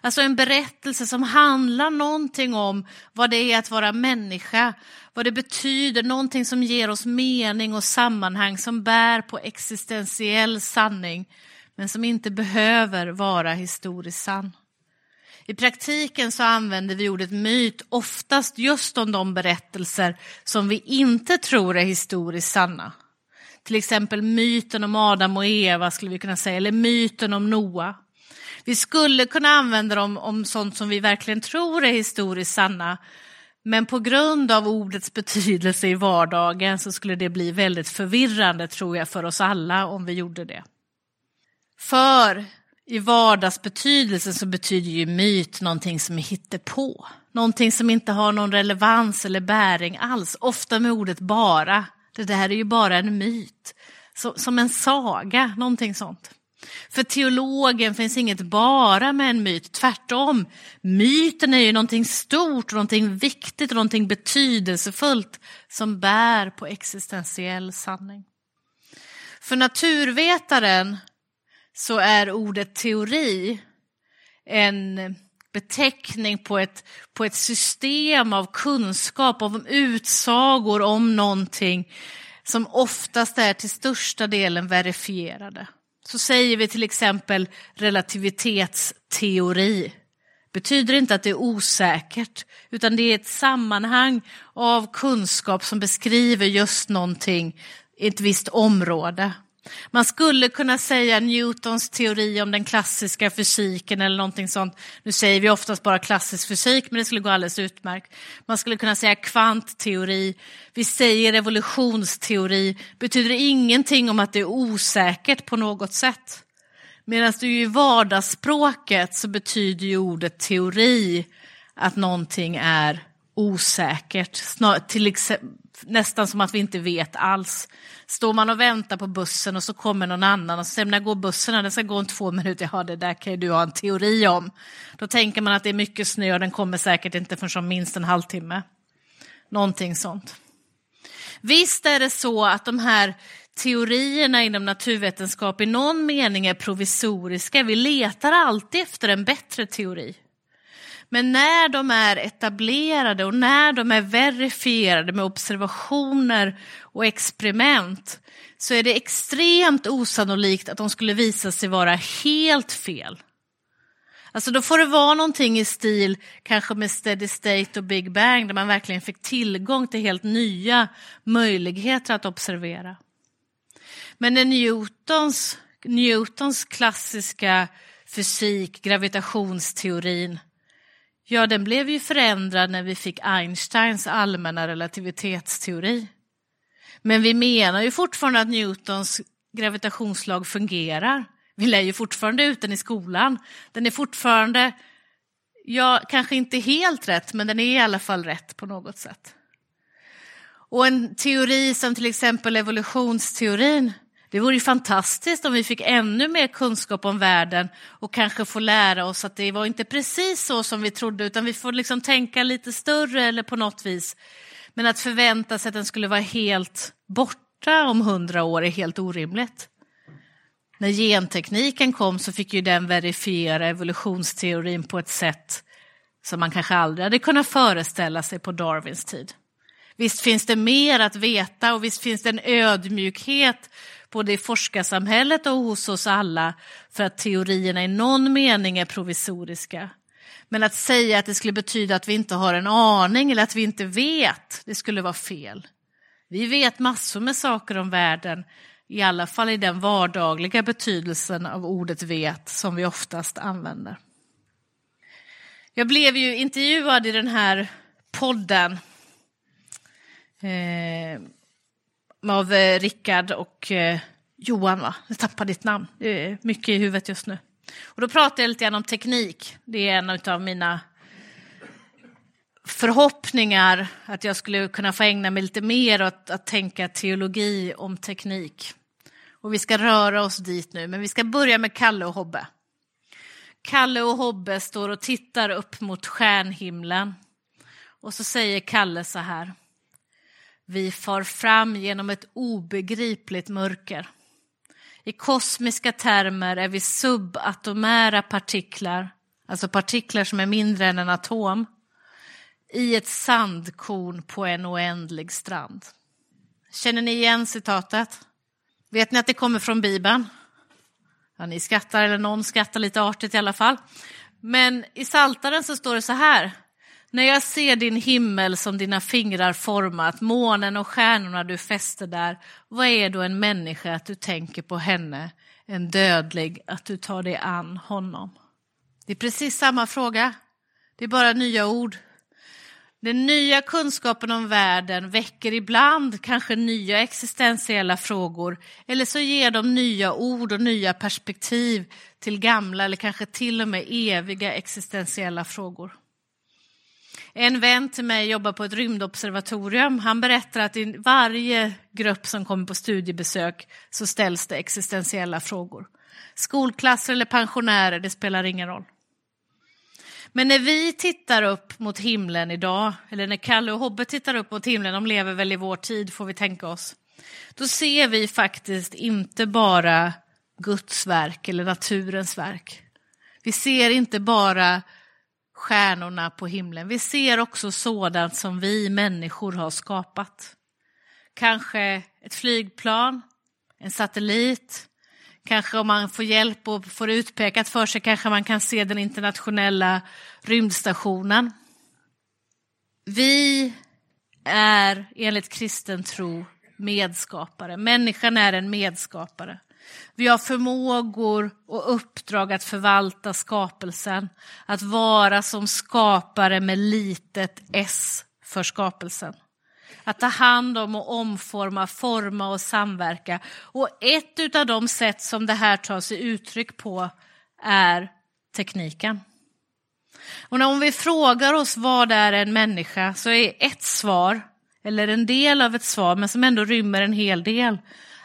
Alltså en berättelse som handlar någonting om vad det är att vara människa, vad det betyder, någonting som ger oss mening och sammanhang som bär på existentiell sanning men som inte behöver vara historiskt sann. I praktiken så använder vi ordet myt oftast just om de berättelser som vi inte tror är historiskt sanna. Till exempel myten om Adam och Eva skulle vi kunna säga, eller myten om Noa. Vi skulle kunna använda dem om sånt som vi verkligen tror är historiskt sanna, men på grund av ordets betydelse i vardagen så skulle det bli väldigt förvirrande tror jag för oss alla om vi gjorde det. För i vardagsbetydelsen så betyder ju myt någonting som är hittepå. Någonting som inte har någon relevans eller bäring alls. Ofta med ordet bara. Det där är ju bara en myt. som en saga, någonting sånt. För teologen finns inget bara med en myt, tvärtom. Myten är ju någonting stort, någonting viktigt, någonting betydelsefullt som bär på existentiell sanning. För naturvetaren så är ordet teori en beteckning på ett, på ett system av kunskap, av utsagor om någonting som oftast är till största delen verifierade. Så säger vi till exempel relativitetsteori. betyder inte att det är osäkert, utan det är ett sammanhang av kunskap som beskriver just någonting i ett visst område. Man skulle kunna säga Newtons teori om den klassiska fysiken eller någonting sånt. Nu säger vi oftast bara klassisk fysik, men det skulle gå alldeles utmärkt. Man skulle kunna säga kvantteori. Vi säger evolutionsteori. Betyder ingenting om att det är osäkert på något sätt. Medan det i vardagsspråket så betyder ju ordet teori att någonting är osäkert. Snar, till exempel, nästan som att vi inte vet alls. Står man och väntar på bussen och så kommer någon annan och så säger när går bussen? Den ska gå om två minuter. Ja, det där kan ju du ha en teori om. Då tänker man att det är mycket snö och den kommer säkert inte förrän om minst en halvtimme. Någonting sånt. Visst är det så att de här teorierna inom naturvetenskap i någon mening är provisoriska. Vi letar alltid efter en bättre teori. Men när de är etablerade och när de är verifierade med observationer och experiment så är det extremt osannolikt att de skulle visa sig vara helt fel. Alltså då får det vara någonting i stil kanske med steady state och big bang där man verkligen fick tillgång till helt nya möjligheter att observera. Men när Newtons, Newtons klassiska fysik, gravitationsteorin, ja den blev ju förändrad när vi fick Einsteins allmänna relativitetsteori. Men vi menar ju fortfarande att Newtons gravitationslag fungerar. Vi lär ju fortfarande ut den i skolan. Den är fortfarande, ja, kanske inte helt rätt, men den är i alla fall rätt på något sätt. Och en teori som till exempel evolutionsteorin, det vore ju fantastiskt om vi fick ännu mer kunskap om världen och kanske få lära oss att det var inte precis så som vi trodde, utan vi får liksom tänka lite större eller på något vis. Men att förvänta sig att den skulle vara helt borta om hundra år är helt orimligt. När gentekniken kom så fick ju den verifiera evolutionsteorin på ett sätt som man kanske aldrig hade kunnat föreställa sig på Darwins tid. Visst finns det mer att veta och visst finns det en ödmjukhet både i forskarsamhället och hos oss alla för att teorierna i någon mening är provisoriska. Men att säga att det skulle betyda att vi inte har en aning eller att vi inte vet, det skulle vara fel. Vi vet massor med saker om världen, i alla fall i den vardagliga betydelsen av ordet vet som vi oftast använder. Jag blev ju intervjuad i den här podden eh, av eh, Rickard och eh, Johan, va? Jag tappade ditt namn. Det är mycket i huvudet just nu. Och då pratade jag lite grann om teknik. Det är en av mina förhoppningar att jag skulle kunna få ägna mig lite mer åt att tänka teologi om teknik. Och vi ska röra oss dit nu, men vi ska börja med Kalle och Hobbe. Kalle och Hobbe står och tittar upp mot stjärnhimlen. Och så säger Kalle så här. Vi far fram genom ett obegripligt mörker. I kosmiska termer är vi subatomära partiklar, alltså partiklar som är mindre än en atom, i ett sandkorn på en oändlig strand. Känner ni igen citatet? Vet ni att det kommer från Bibeln? Ja, ni skrattar, eller någon skrattar lite artigt i alla fall. Men i Saltaren så står det så här. När jag ser din himmel som dina fingrar format, månen och stjärnorna du fäster där, vad är då en människa att du tänker på henne, en dödlig att du tar dig an honom? Det är precis samma fråga. Det är bara nya ord. Den nya kunskapen om världen väcker ibland kanske nya existentiella frågor eller så ger de nya ord och nya perspektiv till gamla eller kanske till och med eviga existentiella frågor. En vän till mig jobbar på ett rymdobservatorium. Han berättar att i varje grupp som kommer på studiebesök så ställs det existentiella frågor. Skolklasser eller pensionärer, det spelar ingen roll. Men när vi tittar upp mot himlen idag, eller när Kalle och Hobbe tittar upp mot himlen, de lever väl i vår tid får vi tänka oss, då ser vi faktiskt inte bara Guds verk eller naturens verk. Vi ser inte bara stjärnorna på himlen. Vi ser också sådant som vi människor har skapat. Kanske ett flygplan, en satellit, kanske om man får hjälp och får utpekat för sig kanske man kan se den internationella rymdstationen. Vi är enligt kristen tro medskapare. Människan är en medskapare. Vi har förmågor och uppdrag att förvalta skapelsen, att vara som skapare med litet s för skapelsen. Att ta hand om och omforma, forma och samverka. Och ett av de sätt som det här tar sig uttryck på är tekniken. Och om vi frågar oss vad är en människa så är ett svar, eller en del av ett svar, men som ändå rymmer en hel del,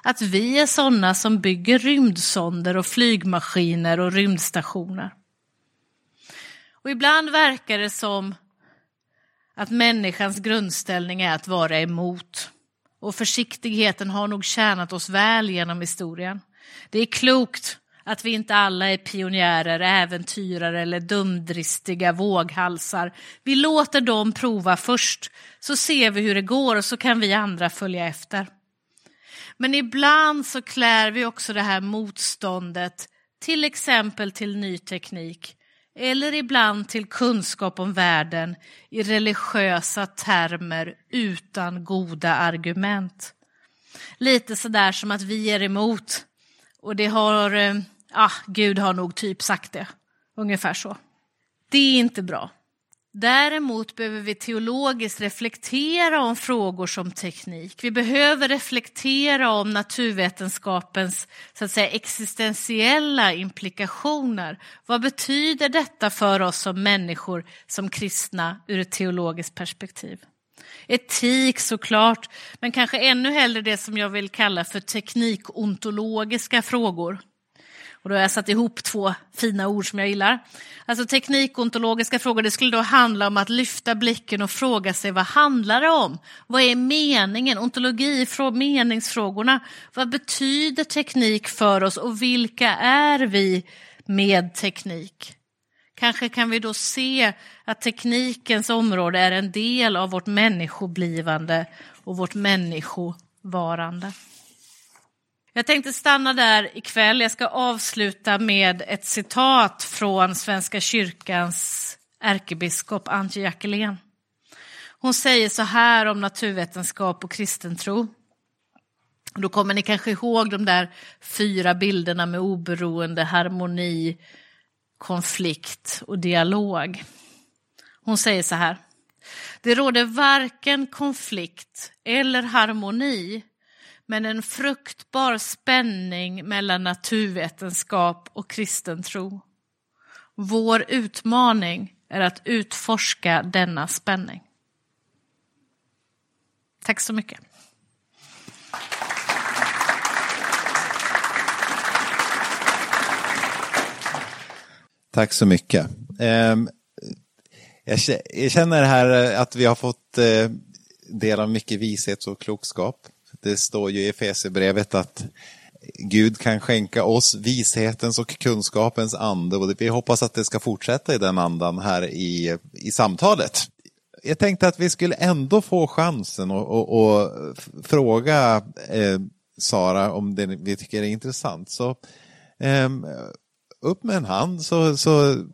att vi är sådana som bygger rymdsonder och flygmaskiner och rymdstationer. Och ibland verkar det som att människans grundställning är att vara emot. och försiktigheten har nog tjänat oss väl genom historien. Det är klokt att vi inte alla är pionjärer, äventyrare eller dumdristiga våghalsar. Vi låter dem prova först, så ser vi hur det går och så kan vi andra följa efter. Men ibland så klär vi också det här motståndet, till exempel till ny teknik, eller ibland till kunskap om världen i religiösa termer utan goda argument. Lite sådär som att vi är emot och det har, ja, Gud har nog typ sagt det, ungefär så. Det är inte bra. Däremot behöver vi teologiskt reflektera om frågor som teknik. Vi behöver reflektera om naturvetenskapens så att säga, existentiella implikationer. Vad betyder detta för oss som människor, som kristna, ur ett teologiskt perspektiv? Etik såklart, men kanske ännu hellre det som jag vill kalla för teknikontologiska frågor. Och då har jag satt ihop två fina ord som jag gillar. Alltså teknikontologiska frågor, det skulle då handla om att lyfta blicken och fråga sig vad handlar det om? Vad är meningen? Ontologi, meningsfrågorna. Vad betyder teknik för oss och vilka är vi med teknik? Kanske kan vi då se att teknikens område är en del av vårt människoblivande och vårt människovarande. Jag tänkte stanna där ikväll. Jag ska avsluta med ett citat från Svenska kyrkans ärkebiskop Antje Jackelén. Hon säger så här om naturvetenskap och kristen tro. Då kommer ni kanske ihåg de där fyra bilderna med oberoende, harmoni, konflikt och dialog. Hon säger så här. Det råder varken konflikt eller harmoni men en fruktbar spänning mellan naturvetenskap och kristen tro. Vår utmaning är att utforska denna spänning. Tack så mycket. Tack så mycket. Ehm, jag känner här att vi har fått eh, del av mycket vishet och klokskap. Det står ju i Efesierbrevet att Gud kan skänka oss vishetens och kunskapens ande och vi hoppas att det ska fortsätta i den andan här i, i samtalet. Jag tänkte att vi skulle ändå få chansen att fråga eh, Sara om det vi tycker är intressant. Så eh, upp med en hand så, så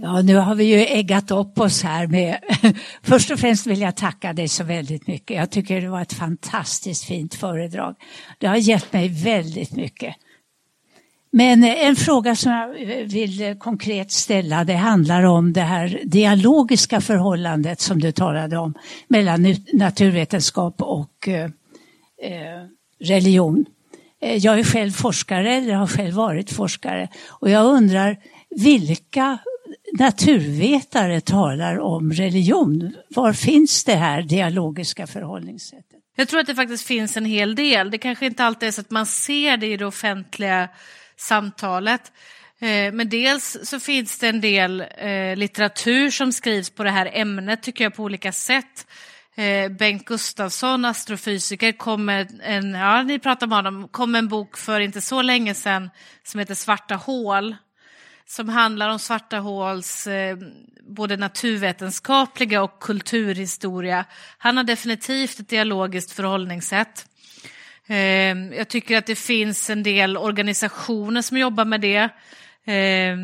Ja, nu har vi ju äggat upp oss här med... [LAUGHS] Först och främst vill jag tacka dig så väldigt mycket. Jag tycker det var ett fantastiskt fint föredrag. Det har gett mig väldigt mycket. Men eh, en fråga som jag eh, vill eh, konkret ställa, det handlar om det här dialogiska förhållandet som du talade om mellan naturvetenskap och religion. Jag är själv forskare, eller har själv varit forskare, och jag undrar vilka naturvetare talar om religion. Var finns det här dialogiska förhållningssättet? Jag tror att det faktiskt finns en hel del. Det kanske inte alltid är så att man ser det i det offentliga samtalet. Eh, men dels så finns det en del eh, litteratur som skrivs på det här ämnet tycker jag på olika sätt. Eh, Bengt Gustafsson, astrofysiker, kom med en, ja ni pratar med honom, kom med en bok för inte så länge sedan som heter Svarta hål som handlar om svarta håls eh, både naturvetenskapliga och kulturhistoria. Han har definitivt ett dialogiskt förhållningssätt. Eh, jag tycker att det finns en del organisationer som jobbar med det. Eh,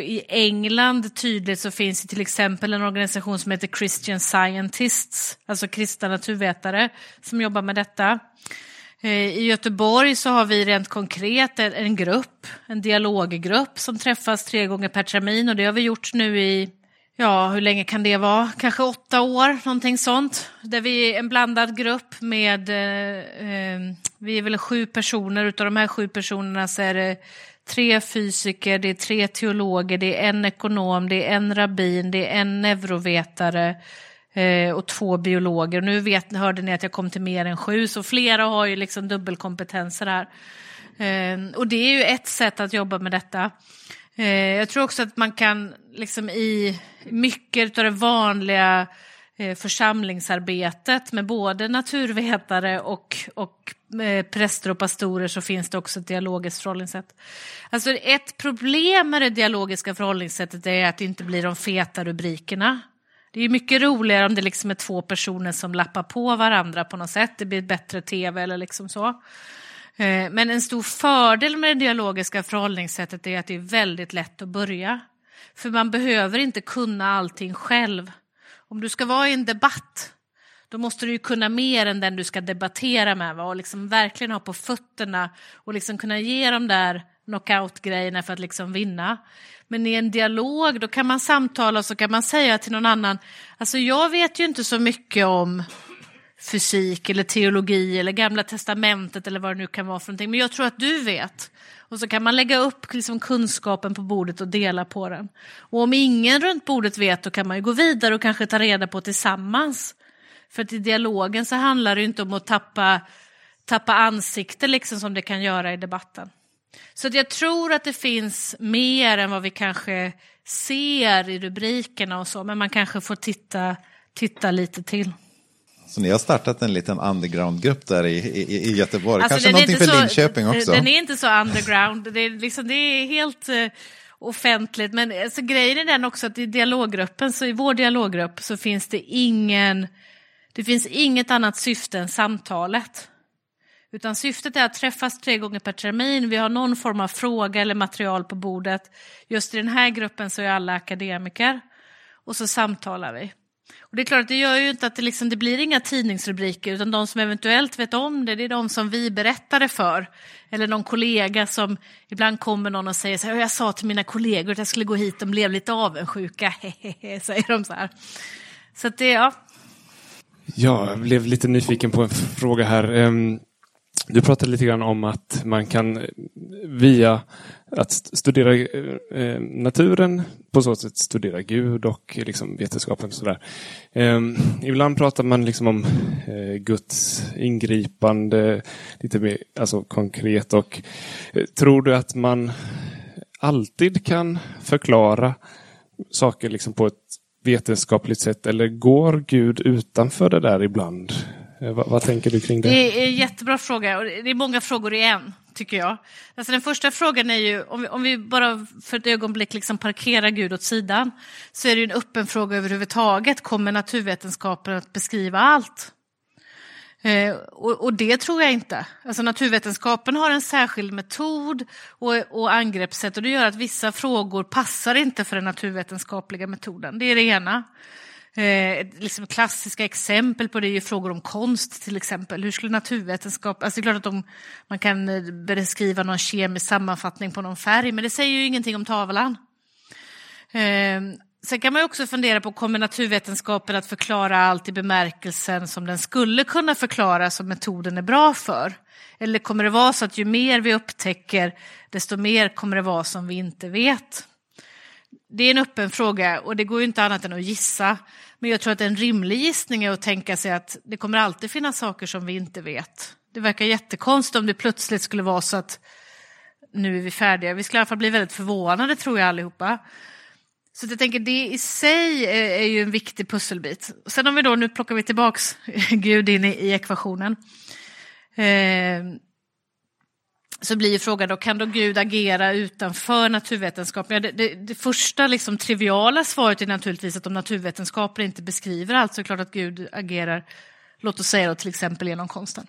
I England tydligt så finns det till exempel en organisation som heter Christian Scientists, alltså kristna naturvetare som jobbar med detta. Eh, I Göteborg så har vi rent konkret en grupp, en dialoggrupp som träffas tre gånger per termin. Och det har vi gjort nu i, ja hur länge kan det vara, kanske åtta år, någonting sånt. Där vi är en blandad grupp med, eh, eh, vi är väl sju personer, utav de här sju personerna så är det tre fysiker, det är tre teologer, det är en ekonom, det är en rabbin, det är en neurovetare, eh, och två biologer. Nu vet, hörde ni att jag kom till mer än sju, så flera har ju liksom dubbelkompetenser här. Eh, och det är ju ett sätt att jobba med detta. Eh, jag tror också att man kan liksom i mycket av det vanliga eh, församlingsarbetet med både naturvetare och, och eh, präster och pastorer så finns det också ett dialogiskt förhållningssätt. Alltså ett problem med det dialogiska förhållningssättet är att det inte blir de feta rubrikerna. Det är mycket roligare om det liksom är två personer som lappar på varandra på något sätt. Det blir bättre tv eller liksom så. Eh, men en stor fördel med det dialogiska förhållningssättet är att det är väldigt lätt att börja. För man behöver inte kunna allting själv. Om du ska vara i en debatt, då måste du ju kunna mer än den du ska debattera med va? och liksom verkligen ha på fötterna och liksom kunna ge de där knockout-grejerna för att liksom vinna. Men i en dialog då kan man samtala och så kan man säga till någon annan, alltså jag vet ju inte så mycket om fysik eller teologi eller gamla testamentet eller vad det nu kan vara för någonting, men jag tror att du vet. Och så kan man lägga upp liksom kunskapen på bordet och dela på den. Och om ingen runt bordet vet då kan man ju gå vidare och kanske ta reda på tillsammans. För att i dialogen så handlar det ju inte om att tappa, tappa ansikte liksom som det kan göra i debatten. Så jag tror att det finns mer än vad vi kanske ser i rubrikerna och så, men man kanske får titta, titta lite till. Så ni har startat en liten undergroundgrupp där i, i, i Göteborg, alltså, kanske någonting för så, Linköping också? Den är inte så underground, det är, liksom, det är helt uh, offentligt. Men alltså, grejen är den också att i dialoggruppen, så i vår dialoggrupp så finns det ingen, det finns inget annat syfte än samtalet. Utan syftet är att träffas tre gånger per termin, vi har någon form av fråga eller material på bordet. Just i den här gruppen så är alla akademiker. Och så samtalar vi. Och det är klart, det gör ju inte att det, liksom, det blir inga tidningsrubriker, utan de som eventuellt vet om det, det är de som vi berättade för. Eller någon kollega som, ibland kommer någon och säger så här, jag sa till mina kollegor att jag skulle gå hit, de blev lite avundsjuka, [LAUGHS] säger de så här. Så att det, ja. Ja, jag blev lite nyfiken på en fråga här. Ehm, du pratade lite grann om att man kan via att studera eh, eh, naturen på så sätt studera Gud och liksom vetenskapen. Sådär. Eh, ibland pratar man liksom om eh, Guds ingripande lite mer alltså konkret. och eh, Tror du att man alltid kan förklara saker liksom på ett vetenskapligt sätt eller går Gud utanför det där ibland? Eh, vad, vad, tänker du kring det? Det är en jättebra fråga och det är många frågor i en, tycker jag. Alltså den första frågan är ju, om vi, om vi bara för ett ögonblick liksom parkerar Gud åt sidan, så är det ju en öppen fråga överhuvudtaget. Kommer naturvetenskapen att beskriva allt? Eh, och, och, det tror jag inte. Alltså naturvetenskapen har en särskild metod och, och angreppssätt och det gör att vissa frågor passar inte för den naturvetenskapliga metoden. Det är det ena. Eh, liksom klassiska exempel på det är ju frågor om konst till exempel. Hur skulle naturvetenskap, alltså det är klart att de, man kan eh, beskriva någon kemisk sammanfattning på någon färg, men det säger ju ingenting om tavlan. Eh, sen kan man också fundera på, kommer naturvetenskapen att förklara allt i bemärkelsen som den skulle kunna förklara som metoden är bra för? Eller kommer det vara så att ju mer vi upptäcker, desto mer kommer det vara som vi inte vet? Det är en öppen fråga och det går ju inte annat än att gissa. Men jag tror att en rimlig gissning är att tänka sig att det kommer alltid finnas saker som vi inte vet. Det verkar jättekonstigt om det plötsligt skulle vara så att nu är vi färdiga. Vi skulle i alla fall bli väldigt förvånade tror jag allihopa. Så jag tänker det i sig är, ju en viktig pusselbit. Sen om vi då, nu plockar vi tillbaks [LAUGHS] Gud in i, i ekvationen. Eh, så blir frågan då, kan då Gud agera utanför naturvetenskapen? Ja, det, det, det, första liksom, triviala svaret är naturligtvis att om naturvetenskapen inte beskriver allt så är det klart att Gud agerar, låt oss säga då, till exempel genom konsten.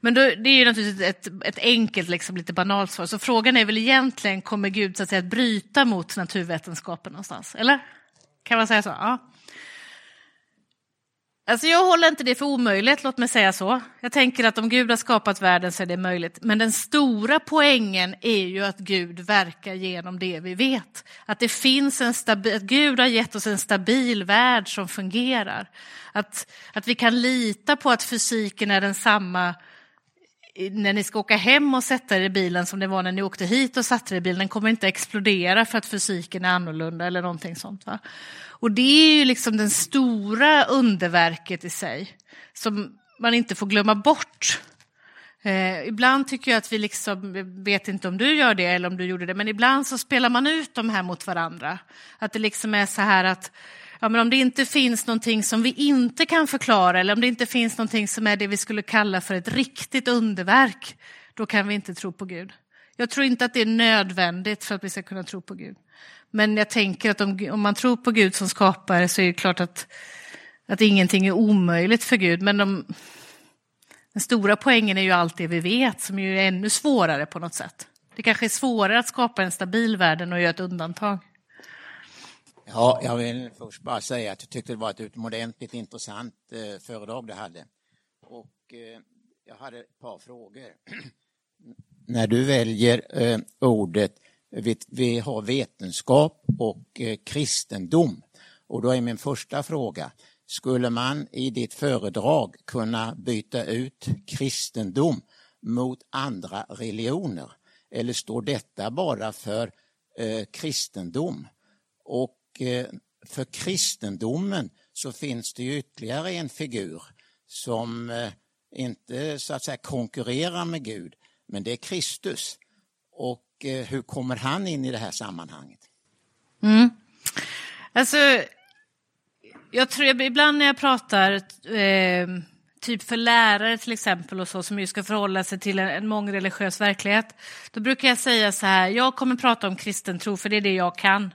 Men då, det är ju naturligtvis ett, ett enkelt, liksom, lite banalt svar. Så frågan är väl egentligen, kommer Gud så att, säga, att bryta mot naturvetenskapen någonstans? Eller? Kan man säga så? Ja. Alltså jag håller inte det för omöjligt, låt mig säga så. Jag tänker att om Gud har skapat världen så är det möjligt. Men den stora poängen är ju att Gud verkar genom det vi vet. Att det finns en stabil, att Gud har gett oss en stabil värld som fungerar. Att, att vi kan lita på att fysiken är densamma när ni ska åka hem och sätta er i bilen som det var när ni åkte hit och satte er i bilen. Den kommer inte explodera för att fysiken är annorlunda eller någonting sånt. Va? Och det är ju liksom den stora underverket i sig som man inte får glömma bort. Eh, ibland tycker jag att vi liksom, vet inte om du gör det eller om du gjorde det, men ibland så spelar man ut de här mot varandra. Att det liksom är så här att ja, men om det inte finns någonting som vi inte kan förklara eller om det inte finns någonting som är det vi skulle kalla för ett riktigt underverk, då kan vi inte tro på Gud. Jag tror inte att det är nödvändigt för att vi ska kunna tro på Gud. Men jag tänker att om, om man tror på Gud som skapare så är det klart att, att ingenting är omöjligt för Gud. Men de, den stora poängen är ju allt det vi vet som är ännu svårare på något sätt. Det kanske är svårare att skapa en stabil värld än att göra ett undantag. Ja, jag vill först bara säga att jag tyckte det var ett utomordentligt intressant eh, föredrag du hade. Och eh, jag hade ett par frågor. [CLEARS THROAT] När du väljer eh, ordet, vi, vi, har vetenskap och eh, kristendom. Och då är min första fråga, skulle man i ditt föredrag kunna byta ut kristendom mot andra religioner? Eller står detta bara för eh, kristendom? Och Eh, för kristendomen så finns det ju ytterligare en figur som eh, inte så att säga konkurrerar med Gud, men det är Kristus. Och eh, hur kommer han in i det här sammanhanget? Mm. Alltså, jag tror ibland när jag pratar eh, typ för lärare till exempel och så som ju ska förhålla sig till en, en mångreligiös verklighet. Då brukar jag säga så här, jag kommer prata om kristen tro för det är det jag kan.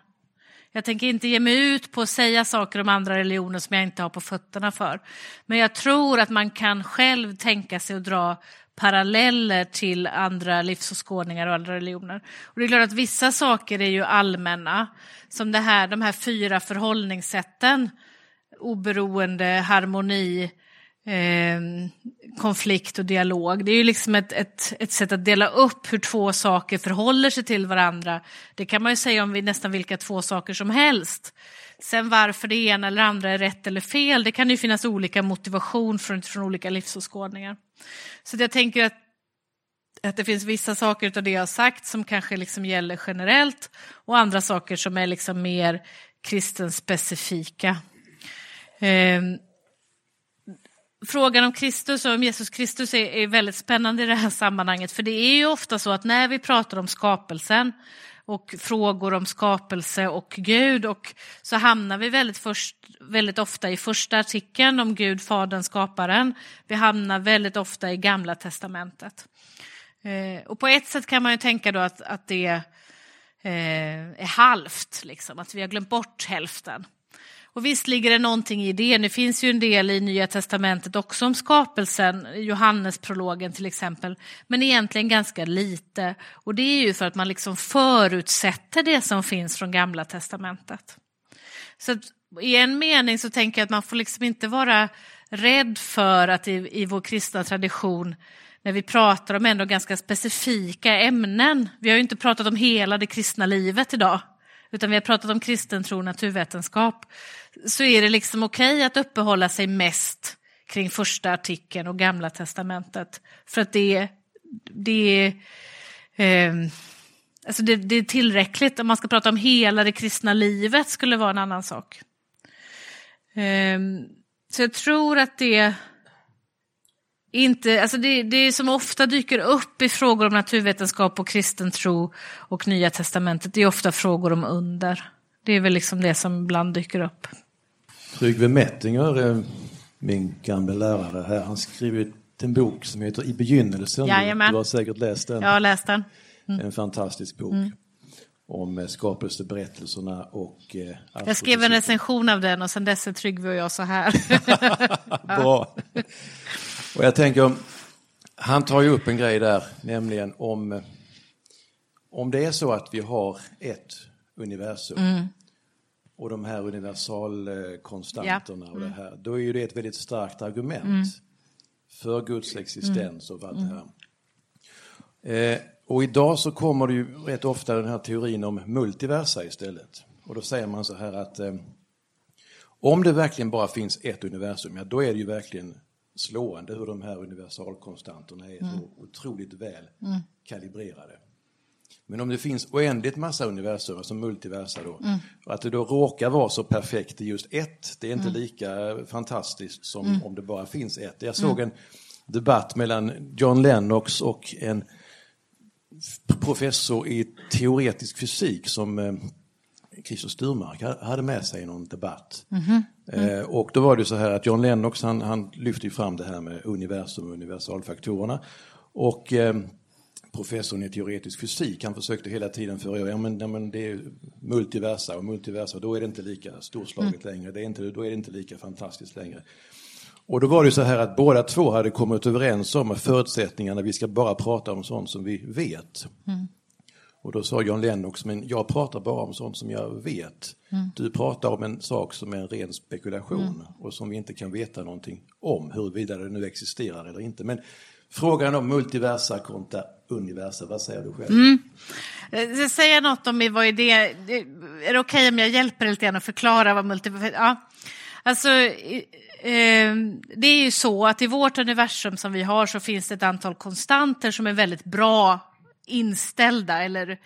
Jag tänker inte ge mig ut på att säga saker om andra religioner som jag inte har på fötterna för. Men jag tror att man kan själv tänka sig att dra paralleller till andra livsåskådningar och andra religioner. Och det är klart att vissa saker är ju allmänna, som det här, de här fyra förhållningssätten, oberoende, harmoni, eh, konflikt och dialog. Det är ju liksom ett, ett, ett sätt att dela upp hur två saker förhåller sig till varandra. Det kan man ju säga om vi nästan vilka två saker som helst. Sen varför det ena eller andra är rätt eller fel, det kan ju finnas olika motivation från, från olika livsåskådningar. Så jag tänker att, att det finns vissa saker av det jag har sagt som kanske liksom gäller generellt och andra saker som är liksom mer kristenspecifika. Eh, Frågan om Kristus och om Jesus Kristus är, är, väldigt spännande i det här sammanhanget, för det är ju ofta så att när vi pratar om skapelsen och frågor om skapelse och Gud och så hamnar vi väldigt, först, väldigt ofta i första artikeln om Gud, Fadern, skaparen. Vi hamnar väldigt ofta i Gamla testamentet. Eh, och på ett sätt kan man ju tänka då att, att det eh, är halvt, liksom, att vi har glömt bort hälften. Och visst ligger det någonting i det. Det finns ju en del i Nya Testamentet också om skapelsen, Johannesprologen till exempel, men egentligen ganska lite. Och det är ju för att man liksom förutsätter det som finns från Gamla Testamentet. Så att, i en mening så tänker jag att man får liksom inte vara rädd för att i, i vår kristna tradition när vi pratar om ändå ganska specifika ämnen. Vi har ju inte pratat om hela det kristna livet idag, utan vi har pratat om kristen tro och naturvetenskap så är det liksom okej okay att uppehålla sig mest kring första artikeln och Gamla testamentet. För att det, det, eh, alltså det, det är tillräckligt. Om man ska prata om hela det kristna livet skulle vara en annan sak. Eh, så jag tror att det inte, alltså det, det som ofta dyker upp i frågor om naturvetenskap och kristen tro och Nya testamentet, det är ofta frågor om under. Det är väl liksom det som ibland dyker upp. Tryggve Mettinger, min gamla lärare här, han skriver en bok som heter I begynnelsen. Jajamän. Du har säkert läst den. Jag har läst den. Mm. En fantastisk bok. Mm. Om eh, skapelseberättelserna och... Eh, jag skrev en recension av den och sen dess är Tryggve och jag så här. [LAUGHS] Bra. [LAUGHS] Och jag tänker, han tar ju upp en grej där, nämligen om, om det är så att vi har ett universum mm och de här universalkonstanterna ja. och det mm. här, då är ju det ett väldigt starkt argument mm. för Guds existens och allt det här. Eh, och idag så kommer det ju rätt ofta den här teorin om multiversa istället. Och då säger man så här att eh, om det verkligen bara finns ett universum, ja då är det ju verkligen slående hur de här universalkonstanterna är mm. så otroligt väl mm. kalibrerade. Men om det finns oändligt massa universum, alltså multiversa då, mm. och att det då råkar vara så perfekt i just ett, det är inte mm. lika fantastiskt som mm. om det bara finns ett. Jag såg mm. en debatt mellan John Lennox och en professor i teoretisk fysik som eh, Christer Sturmark hade med sig i någon debatt. Mm -hmm. och då var det så här att John Lennox han, han lyfte fram det här med universum och universalfaktorerna. Och eh, professorn i teoretisk fysik, han försökte hela tiden föra över, ja men, ja, men det är multiversa och multiversa, då är det inte lika storslaget mm. längre, det är inte, då är det inte lika fantastiskt längre. Och då var det så här att båda två hade kommit överens om förutsättningarna, vi ska bara prata om sånt som vi vet. Mm. Och då sa John Lennox, men jag pratar bara om sånt som jag vet. Mm. Du pratar om en sak som är en ren spekulation mm. och som vi inte kan veta någonting om, huruvida det nu existerar eller inte. Men frågan om multiversa kontra universa, vad säger du själv? Mm. Jag säger något om vad är det, är det okej okay om jag hjälper lite grann att förklara vad multiversa, ja. Alltså, eh, det är ju så att i vårt universum som vi har så finns det ett antal konstanter som är väldigt bra inställda eller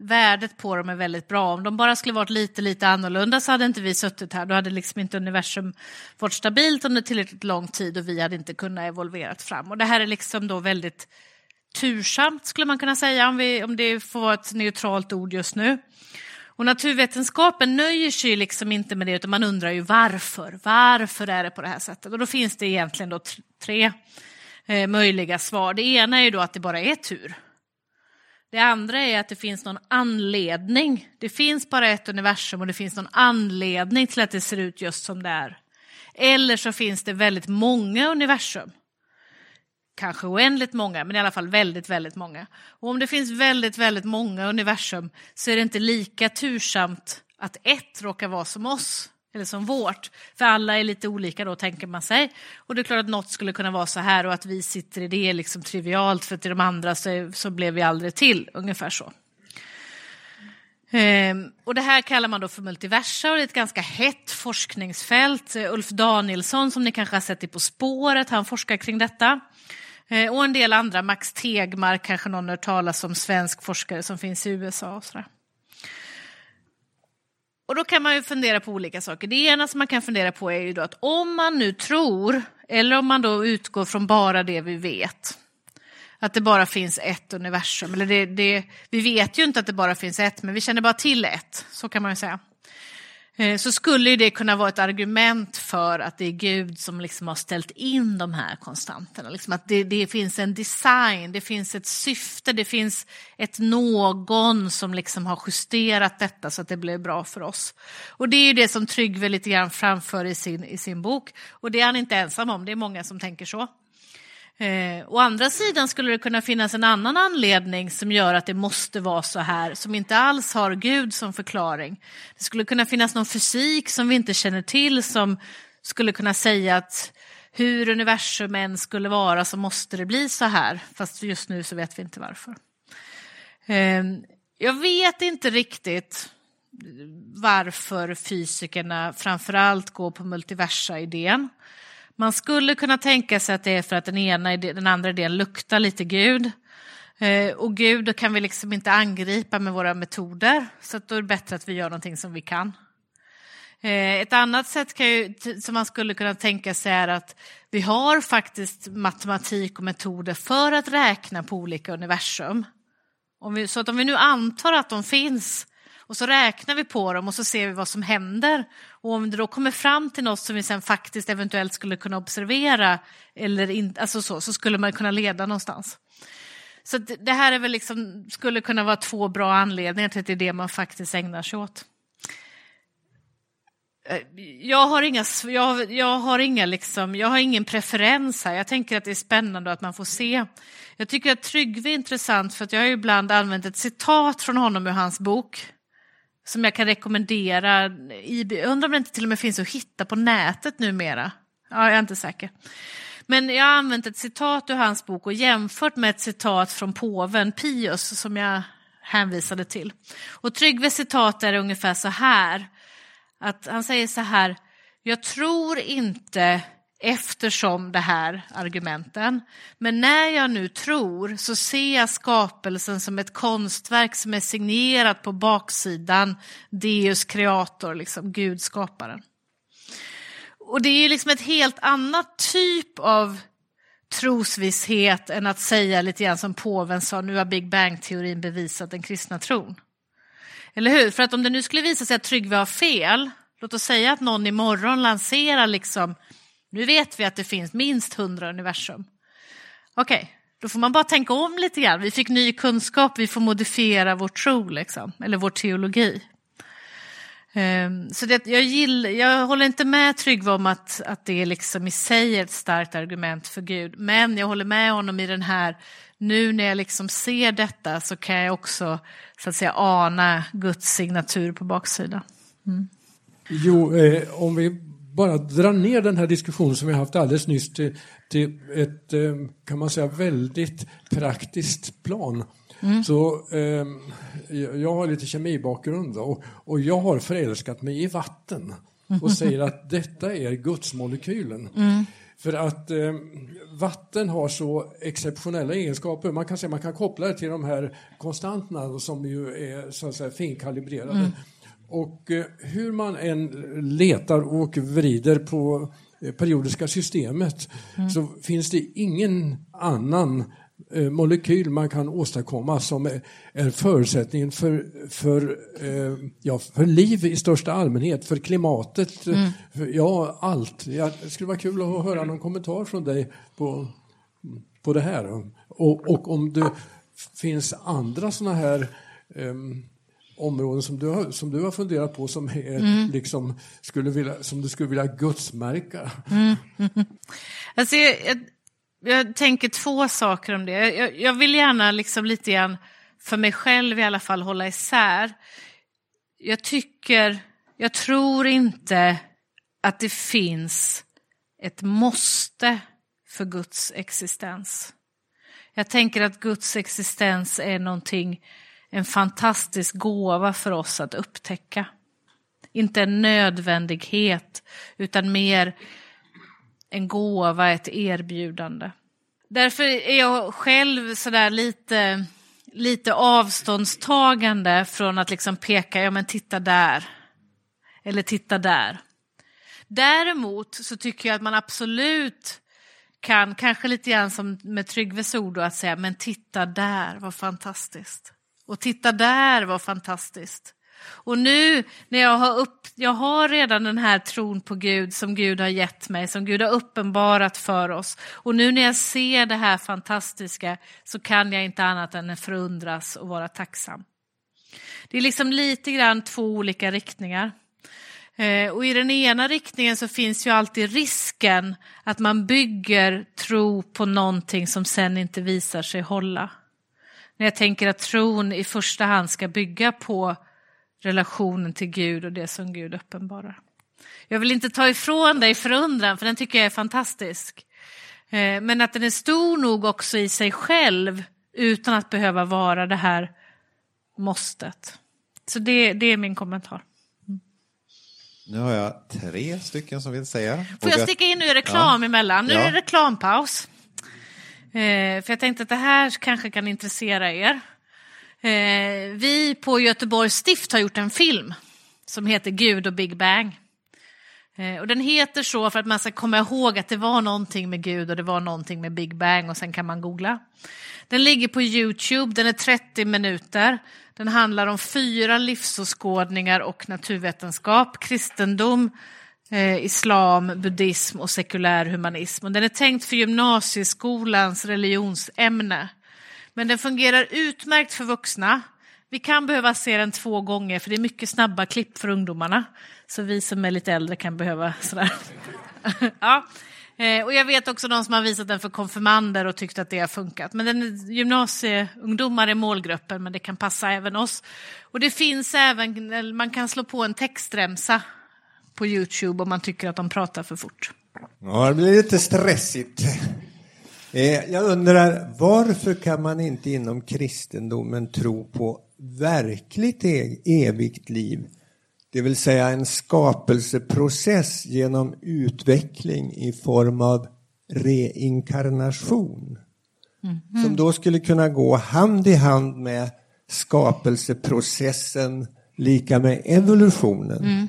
värdet på dem är väldigt bra. Om de bara skulle varit lite, lite annorlunda så hade inte vi suttit här. Då hade liksom inte universum varit stabilt under tillräckligt lång tid och vi hade inte kunnat evolverat fram. Och det här är liksom då väldigt tursamt skulle man kunna säga om, vi, om det får vara ett neutralt ord just nu. Och naturvetenskapen nöjer sig liksom inte med det utan man undrar ju varför. Varför är det på det här sättet? Och då finns det egentligen då tre eh, möjliga svar. Det ena är ju då att det bara är tur. Det andra är att det finns någon anledning. Det finns bara ett universum och det finns någon anledning till att det ser ut just som det är. Eller så finns det väldigt många universum. Kanske oändligt många, men i alla fall väldigt, väldigt många. Och om det finns väldigt, väldigt många universum så är det inte lika tursamt att ett råkar vara som oss eller som vårt. För alla är lite olika då, tänker man sig. Och det är klart att något skulle kunna vara så här och att vi sitter i det är liksom trivialt för till de andra så, så blev vi aldrig till, ungefär så. Ehm, och det här kallar man då för multiversa och det är ett ganska hett forskningsfält. Ulf Danielsson som ni kanske har sett i På spåret, han forskar kring detta. Ehm, och en del andra, Max Tegmark kanske någon har hört talas om, svensk forskare som finns i USA och sådär. Och då kan man ju fundera på olika saker. Det ena som man kan fundera på är ju då att om man nu tror, eller om man då utgår från bara det vi vet, att det bara finns ett universum, eller det, det, vi vet ju inte att det bara finns ett, men vi känner bara till ett, så kan man ju säga. Eh, så skulle det kunna vara ett argument för att det är Gud som liksom har ställt in de här konstanterna. Liksom att det, det, finns en design, det finns ett syfte, det finns ett någon som liksom har justerat detta så att det blir bra för oss. Och det är det som Tryggve lite grann framför i sin, i sin bok. Och det är han inte ensam om, det är många som tänker så. Eh, å andra sidan skulle det kunna finnas en annan anledning som gör att det måste vara så här, som inte alls har Gud som förklaring. Det skulle kunna finnas någon fysik som vi inte känner till som skulle kunna säga att hur universum än skulle vara så måste det bli så här, fast just nu så vet vi inte varför. Eh, jag vet inte riktigt varför fysikerna framförallt går på multiversa-idén. Man skulle kunna tänka sig att det är för att den, ena, den andra idén luktar lite Gud. Eh, och Gud då kan vi liksom inte angripa med våra metoder, så då är det bättre att vi gör någonting som vi kan. Eh, ett annat sätt kan ju, som man skulle kunna tänka sig är att vi har faktiskt matematik och metoder för att räkna på olika universum. Om vi, så att om vi nu antar att de finns och så räknar vi på dem och så ser vi vad som händer. Och om det då kommer fram till något som vi sen faktiskt eventuellt skulle kunna observera eller in, alltså så, så skulle man kunna leda någonstans. Så det här är väl liksom, skulle kunna vara två bra anledningar till att det är det man faktiskt ägnar sig åt. Eh, jag har inga, jag, jag har inga liksom, jag har ingen preferens här. Jag tänker att det är spännande att man får se. Jag tycker att Tryggve är intressant för att jag har ibland använt ett citat från honom ur hans bok som jag kan rekommendera. Jag undrar om det inte till och med finns att hitta på nätet numera. Ja, jag är inte säker. Men jag har använt ett citat ur hans bok och jämfört med ett citat från påven Pius som jag hänvisade till. Och Tryggves citat är ungefär så här, att han säger så här, jag tror inte eftersom det här argumenten. Men när jag nu tror så ser jag skapelsen som ett konstverk som är signerat på baksidan Deus creator, liksom Gud skaparen. Och det är ju liksom ett helt annat typ av trosvisshet än att säga lite grann som påven sa, nu har Big Bang-teorin bevisat den kristna tron. Eller hur? För att om det nu skulle visa sig att Tryggve har fel, låt oss säga att någon imorgon lanserar liksom, nu vet vi att det finns minst hundra universum. Okej, okay, då får man bara tänka om lite grann. Vi fick ny kunskap, vi får modifiera vår tro, liksom, eller vår teologi. Um, så det, jag, gill, jag håller inte med Tryggve om att, att det liksom i sig är ett starkt argument för Gud, men jag håller med honom i den här, nu när jag liksom ser detta så kan jag också så att säga ana Guds signatur på baksidan. Mm. Jo, eh, om vi bara drar ner den här diskussionen som vi haft alldeles nyss till, till ett, eh, kan man säga, väldigt praktiskt plan. Mm. Så eh, jag har lite kemibakgrund och, och jag har förälskat mig i vatten och [LAUGHS] säger att detta är gudsmolekylen. Mm. För att eh, vatten har så exceptionella egenskaper. Man kan säga man kan koppla det till de här konstanterna som ju är så att säga finkalibrerade. Mm. Och eh, hur man än letar och vrider på eh, periodiska systemet mm. så finns det ingen annan eh, molekyl man kan åstadkomma som är, förutsättningen för, för, ja, för liv i största allmänhet, för klimatet, mm. för, ja allt. Ja, det skulle vara kul att höra någon kommentar från dig på, på det här. Och, och om det finns andra sådana här um, områden som du, har, som du har funderat på som, är, mm. liksom, skulle vilja, som du skulle vilja gudsmärka? Mm. [LAUGHS] Alltså, jag, jag, jag, tänker två saker om det. Jag, jag, vill gärna liksom lite grann, för mig själv i alla fall, hålla isär. Jag tycker, jag tror inte att det finns ett måste för Guds existens. Jag tänker att Guds existens är någonting en fantastisk gåva för oss att upptäcka. Inte en nödvändighet, utan mer en gåva, ett erbjudande. Därför är jag själv sådär lite, lite avståndstagande från att liksom peka, ja men titta där. Eller titta där. Däremot så tycker jag att man absolut kan, kanske lite grann som med Tryggves ord, att säga, men titta där, vad fantastiskt. Och titta där vad fantastiskt. Och nu när jag har upp, jag har redan den här tron på Gud som Gud har gett mig, som Gud har uppenbarat för oss. Och nu när jag ser det här fantastiska så kan jag inte annat än förundras och vara tacksam. Det är liksom lite grann två olika riktningar. Eh, och i den ena riktningen så finns ju alltid risken att man bygger tro på någonting som sen inte visar sig hålla. När jag tänker att tron i första hand ska bygga på relationen till Gud och det som Gud uppenbarar. Jag vill inte ta ifrån dig förundran, för den tycker jag är fantastisk. Eh, men att den är stor nog också i sig själv utan att behöva vara det här måstet. Så det, det är min kommentar. Nu har jag tre stycken som vill säga. Får jag sticka in nu reklam ja. emellan? Nu ja. är det reklampaus. Eh, för jag tänkte att det här kanske kan intressera er. Eh, vi på Göteborgs stift har gjort en film som heter Gud och Big Bang. Eh, och den heter så för att man ska komma ihåg att det var någonting med Gud och det var någonting med Big Bang och sen kan man googla. Den ligger på Youtube, den är 30 minuter. Den handlar om fyra livsåskådningar och naturvetenskap, kristendom, eh, islam, buddhism och sekulär humanism. Och den är tänkt för gymnasieskolans religionsämne. Men den fungerar utmärkt för vuxna. Vi kan behöva se den två gånger för det är mycket snabba klipp för ungdomarna. Så vi som är lite äldre kan behöva sådär. [LAUGHS] ja. Eh, och jag vet också de som har visat den för konfirmander och tyckt att det har funkat. Men den gymnasieungdomar är målgruppen, men det kan passa även oss. Och det finns även, man kan slå på en textremsa på Youtube om man tycker att de pratar för fort. Ja, det blir lite stressigt. Eh, jag undrar, varför kan man inte inom kristendomen tro på verkligt e-, evigt liv? Det vill säga en skapelseprocess genom utveckling i form av reinkarnation. Mm -hmm. Som då skulle kunna gå hand i hand med skapelseprocessen lika med evolutionen. Mm.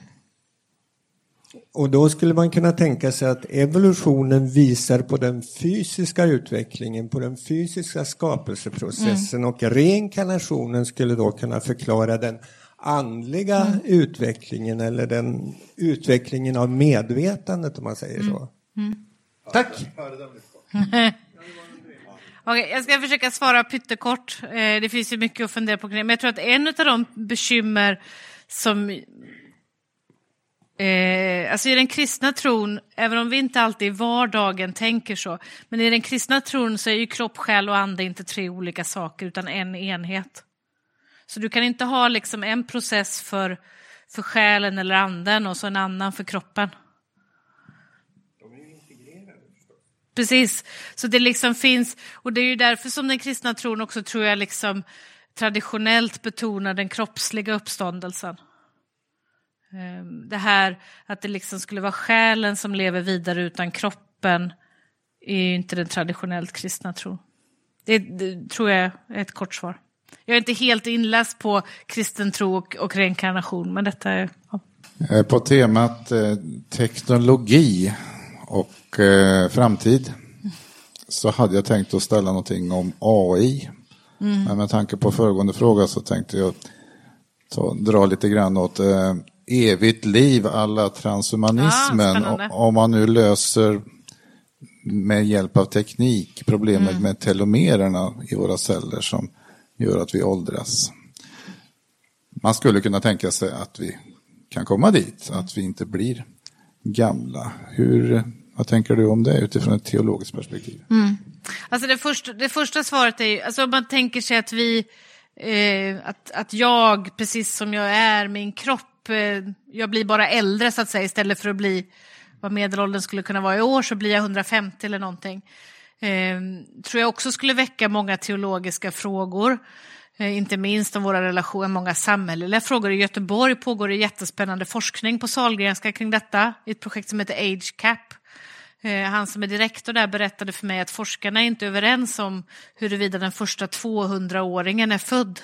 Och då skulle man kunna tänka sig att evolutionen visar på den fysiska utvecklingen, på den fysiska skapelseprocessen mm. och reinkarnationen skulle då kunna förklara den andliga utvecklingen eller den utvecklingen av medvetandet om man säger så. Tack! [LAUGHS] Okej, jag ska försöka svara pyttekort. Eh, det finns ju mycket att fundera på. Men jag tror att en av de bekymmer som... Eh, alltså i den kristna tron, även om vi inte alltid i vardagen tänker så, men i den kristna tron så är ju kropp, själ och ande inte tre olika saker utan en enhet. Så du kan inte ha liksom en process för, för själen eller anden och så en annan för kroppen. Precis, så det liksom finns, och det är ju därför som den kristna tron också tror jag liksom traditionellt betonar den kroppsliga uppståndelsen. Ehm, Det här att det liksom skulle vara själen som lever vidare utan kroppen är ju inte den traditionellt kristna tron. Det, det tror jag är ett kort svar. Jag är inte helt inläst på kristen tro och, och reinkarnation, men detta är... Ja. Eh, På temat eh, teknologi och eh, framtid så hade jag tänkt att ställa någonting om AI. Men med tanke på föregående fråga så tänkte jag ta, dra lite grann åt eh, evigt liv alla transhumanismen. Ah, om man nu löser med hjälp av teknik problemet med telomererna i våra celler som gör att vi åldras. Man skulle kunna tänka sig att vi kan komma dit, att vi inte blir gamla. Hur, vad tänker du om det utifrån ett teologiskt perspektiv? Alltså det, första, det första svaret är ju, alltså om man tänker sig att vi, eh, att, att jag, precis som jag är, min kropp, Eh, jag blir bara äldre så att säga, istället för att bli vad medelåldern skulle kunna vara i år så blir jag 150 eller någonting. Eh, tror jag också skulle väcka många teologiska frågor. Eh, inte minst om våra relationer, många samhälleliga frågor. I Göteborg pågår det jättespännande forskning på Sahlgrenska kring detta i ett projekt som heter Age Cap. Eh, Han som är direktor där berättade för mig att forskarna är inte överens om huruvida den första 200-åringen är född.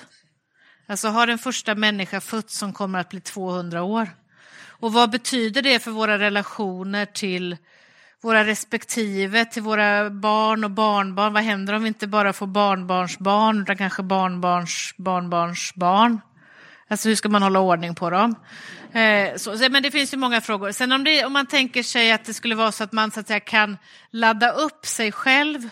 Alltså har den första människa fötts som kommer att bli 200 år? Och vad betyder det för våra relationer till våra respektive, till våra barn och barnbarn? Vad händer om vi inte bara får barnbarnsbarn utan kanske barnbarns barnbarnsbarn? Alltså hur ska man hålla ordning på dem? Eh, så, så- men det finns ju många frågor. Sen om, det, om man tänker sig att det skulle vara så att man så att säga, kan ladda upp sig själv.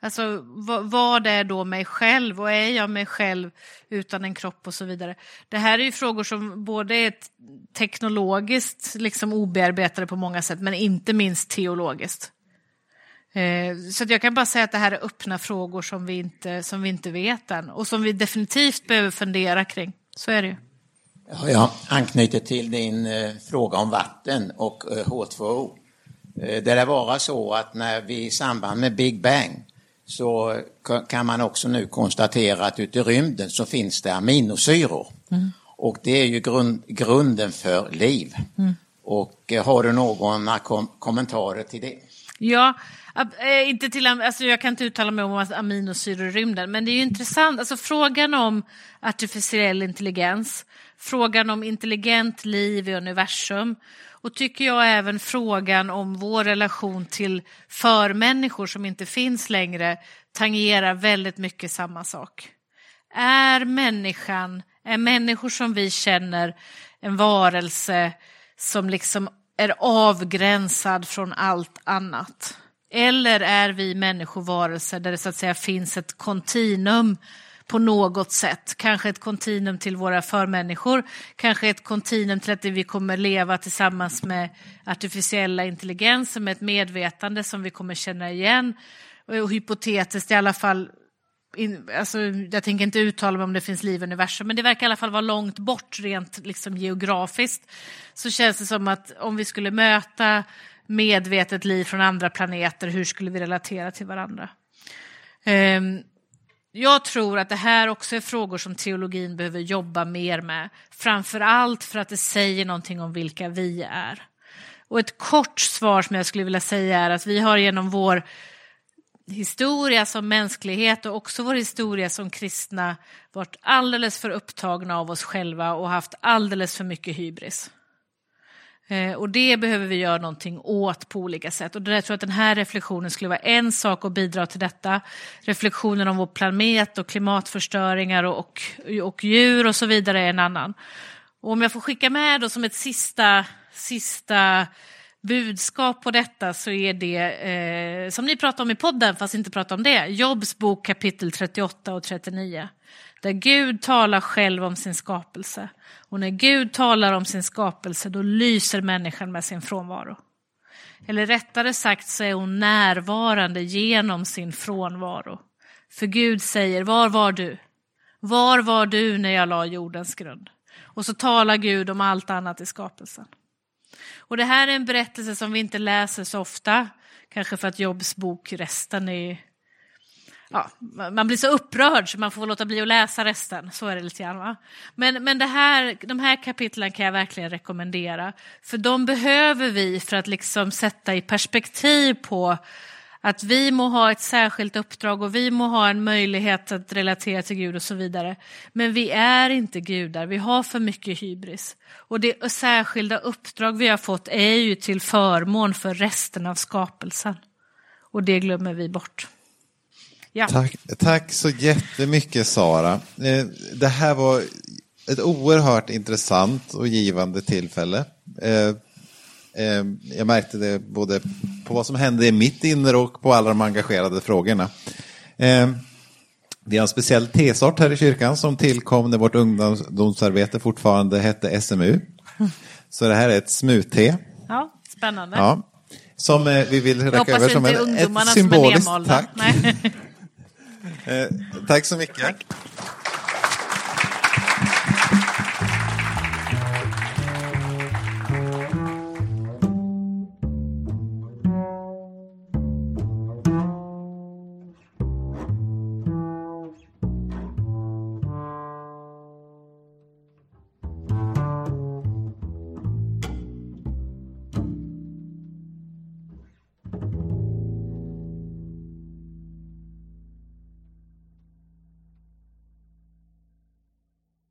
Alltså vad, vad är då mig själv och är jag mig själv utan en kropp och så vidare. Det här är ju frågor som både är teknologiskt liksom obearbetade på många sätt men inte minst teologiskt. Eh, så att jag kan bara säga att det här är öppna frågor som vi, inte, som vi inte vet än och som vi definitivt behöver fundera kring. Så är det ju. Ja, jag anknyter till din eh, fråga om vatten och eh, H2O. Det lär vara så att när vi i samband med Big Bang så ka- kan man också nu konstatera att ute i rymden så finns det aminosyror. Och det är ju grund, grunden för liv. Och eh, har du några kom kommentarer till det? Ja, eh, inte till, alltså jag kan inte uttala mig om aminosyror i rymden, men det är ju intressant. Alltså frågan om artificiell intelligens, frågan om intelligent liv i universum och tycker jag även frågan om vår relation till förmänniskor som inte finns längre tangerar väldigt mycket samma sak. Är människan, är människor som vi känner en varelse som liksom är avgränsad från allt annat? Eller är vi människovarelser där det så att säga finns ett kontinuum på något sätt? Kanske ett kontinuum till våra förmänniskor, kanske ett kontinuum till att vi kommer leva tillsammans med artificiella intelligenser, med ett medvetande som vi kommer känna igen. Och hypotetiskt i alla fall in, alltså, jag tänker inte uttala mig om det finns liv i universum, men det verkar i alla fall vara långt bort rent liksom, geografiskt. Så känns det som att om vi skulle möta medvetet liv från andra planeter, hur skulle vi relatera till varandra? Um, jag tror att det här också är frågor som teologin behöver jobba mer med. Framför allt för att det säger någonting om vilka vi är. Och ett kort svar som jag skulle vilja säga är att vi har genom vår historia som mänsklighet och också vår historia som kristna varit alldeles för upptagna av oss själva och haft alldeles för mycket hybris. Eh, och det behöver vi göra någonting åt på olika sätt. Och jag tror att den här reflektionen skulle vara en sak att bidra till detta. Reflektionen om vår planet och klimatförstöringar och, och, och djur och så vidare är en annan. Och om jag får skicka med då som ett sista, sista budskap på detta så är det, eh, som ni pratar om i podden, fast inte pratar om det, Jobs bok kapitel 38 och 39. Där Gud talar själv om sin skapelse. Och när Gud talar om sin skapelse då lyser människan med sin frånvaro. Eller rättare sagt så är hon närvarande genom sin frånvaro. För Gud säger, var var du? Var var du när jag la jordens grund? Och så talar Gud om allt annat i skapelsen. Och det här är en berättelse som vi inte läser så ofta, kanske för att Jobs bok resten är ja, man blir så upprörd så man får låta bli att läsa resten. Så är det lite grann. Va? Men, men det här, de här kapitlen kan jag verkligen rekommendera. För de behöver vi för att liksom sätta i perspektiv på att vi må ha ett särskilt uppdrag och vi må ha en möjlighet att relatera till Gud och så vidare. Men vi är inte gudar, vi har för mycket hybris. Och det särskilda uppdrag vi har fått är ju till förmån för resten av skapelsen. Och det glömmer vi bort. Ja. Tack, tack så jättemycket Sara. Eh, det här var ett oerhört intressant och givande tillfälle. Eh, eh, jag märkte det både på vad som hände i mitt inre och på alla de engagerade frågorna. Vi har en speciell tesort här i kyrkan som tillkom när vårt ungdomsarbete fortfarande hette SMU. Så det här är ett smute. Ja, spännande. Ja, som vi vill räcka över som en, ett symboliskt tack. [LAUGHS] Eh, tack så mycket. Tack.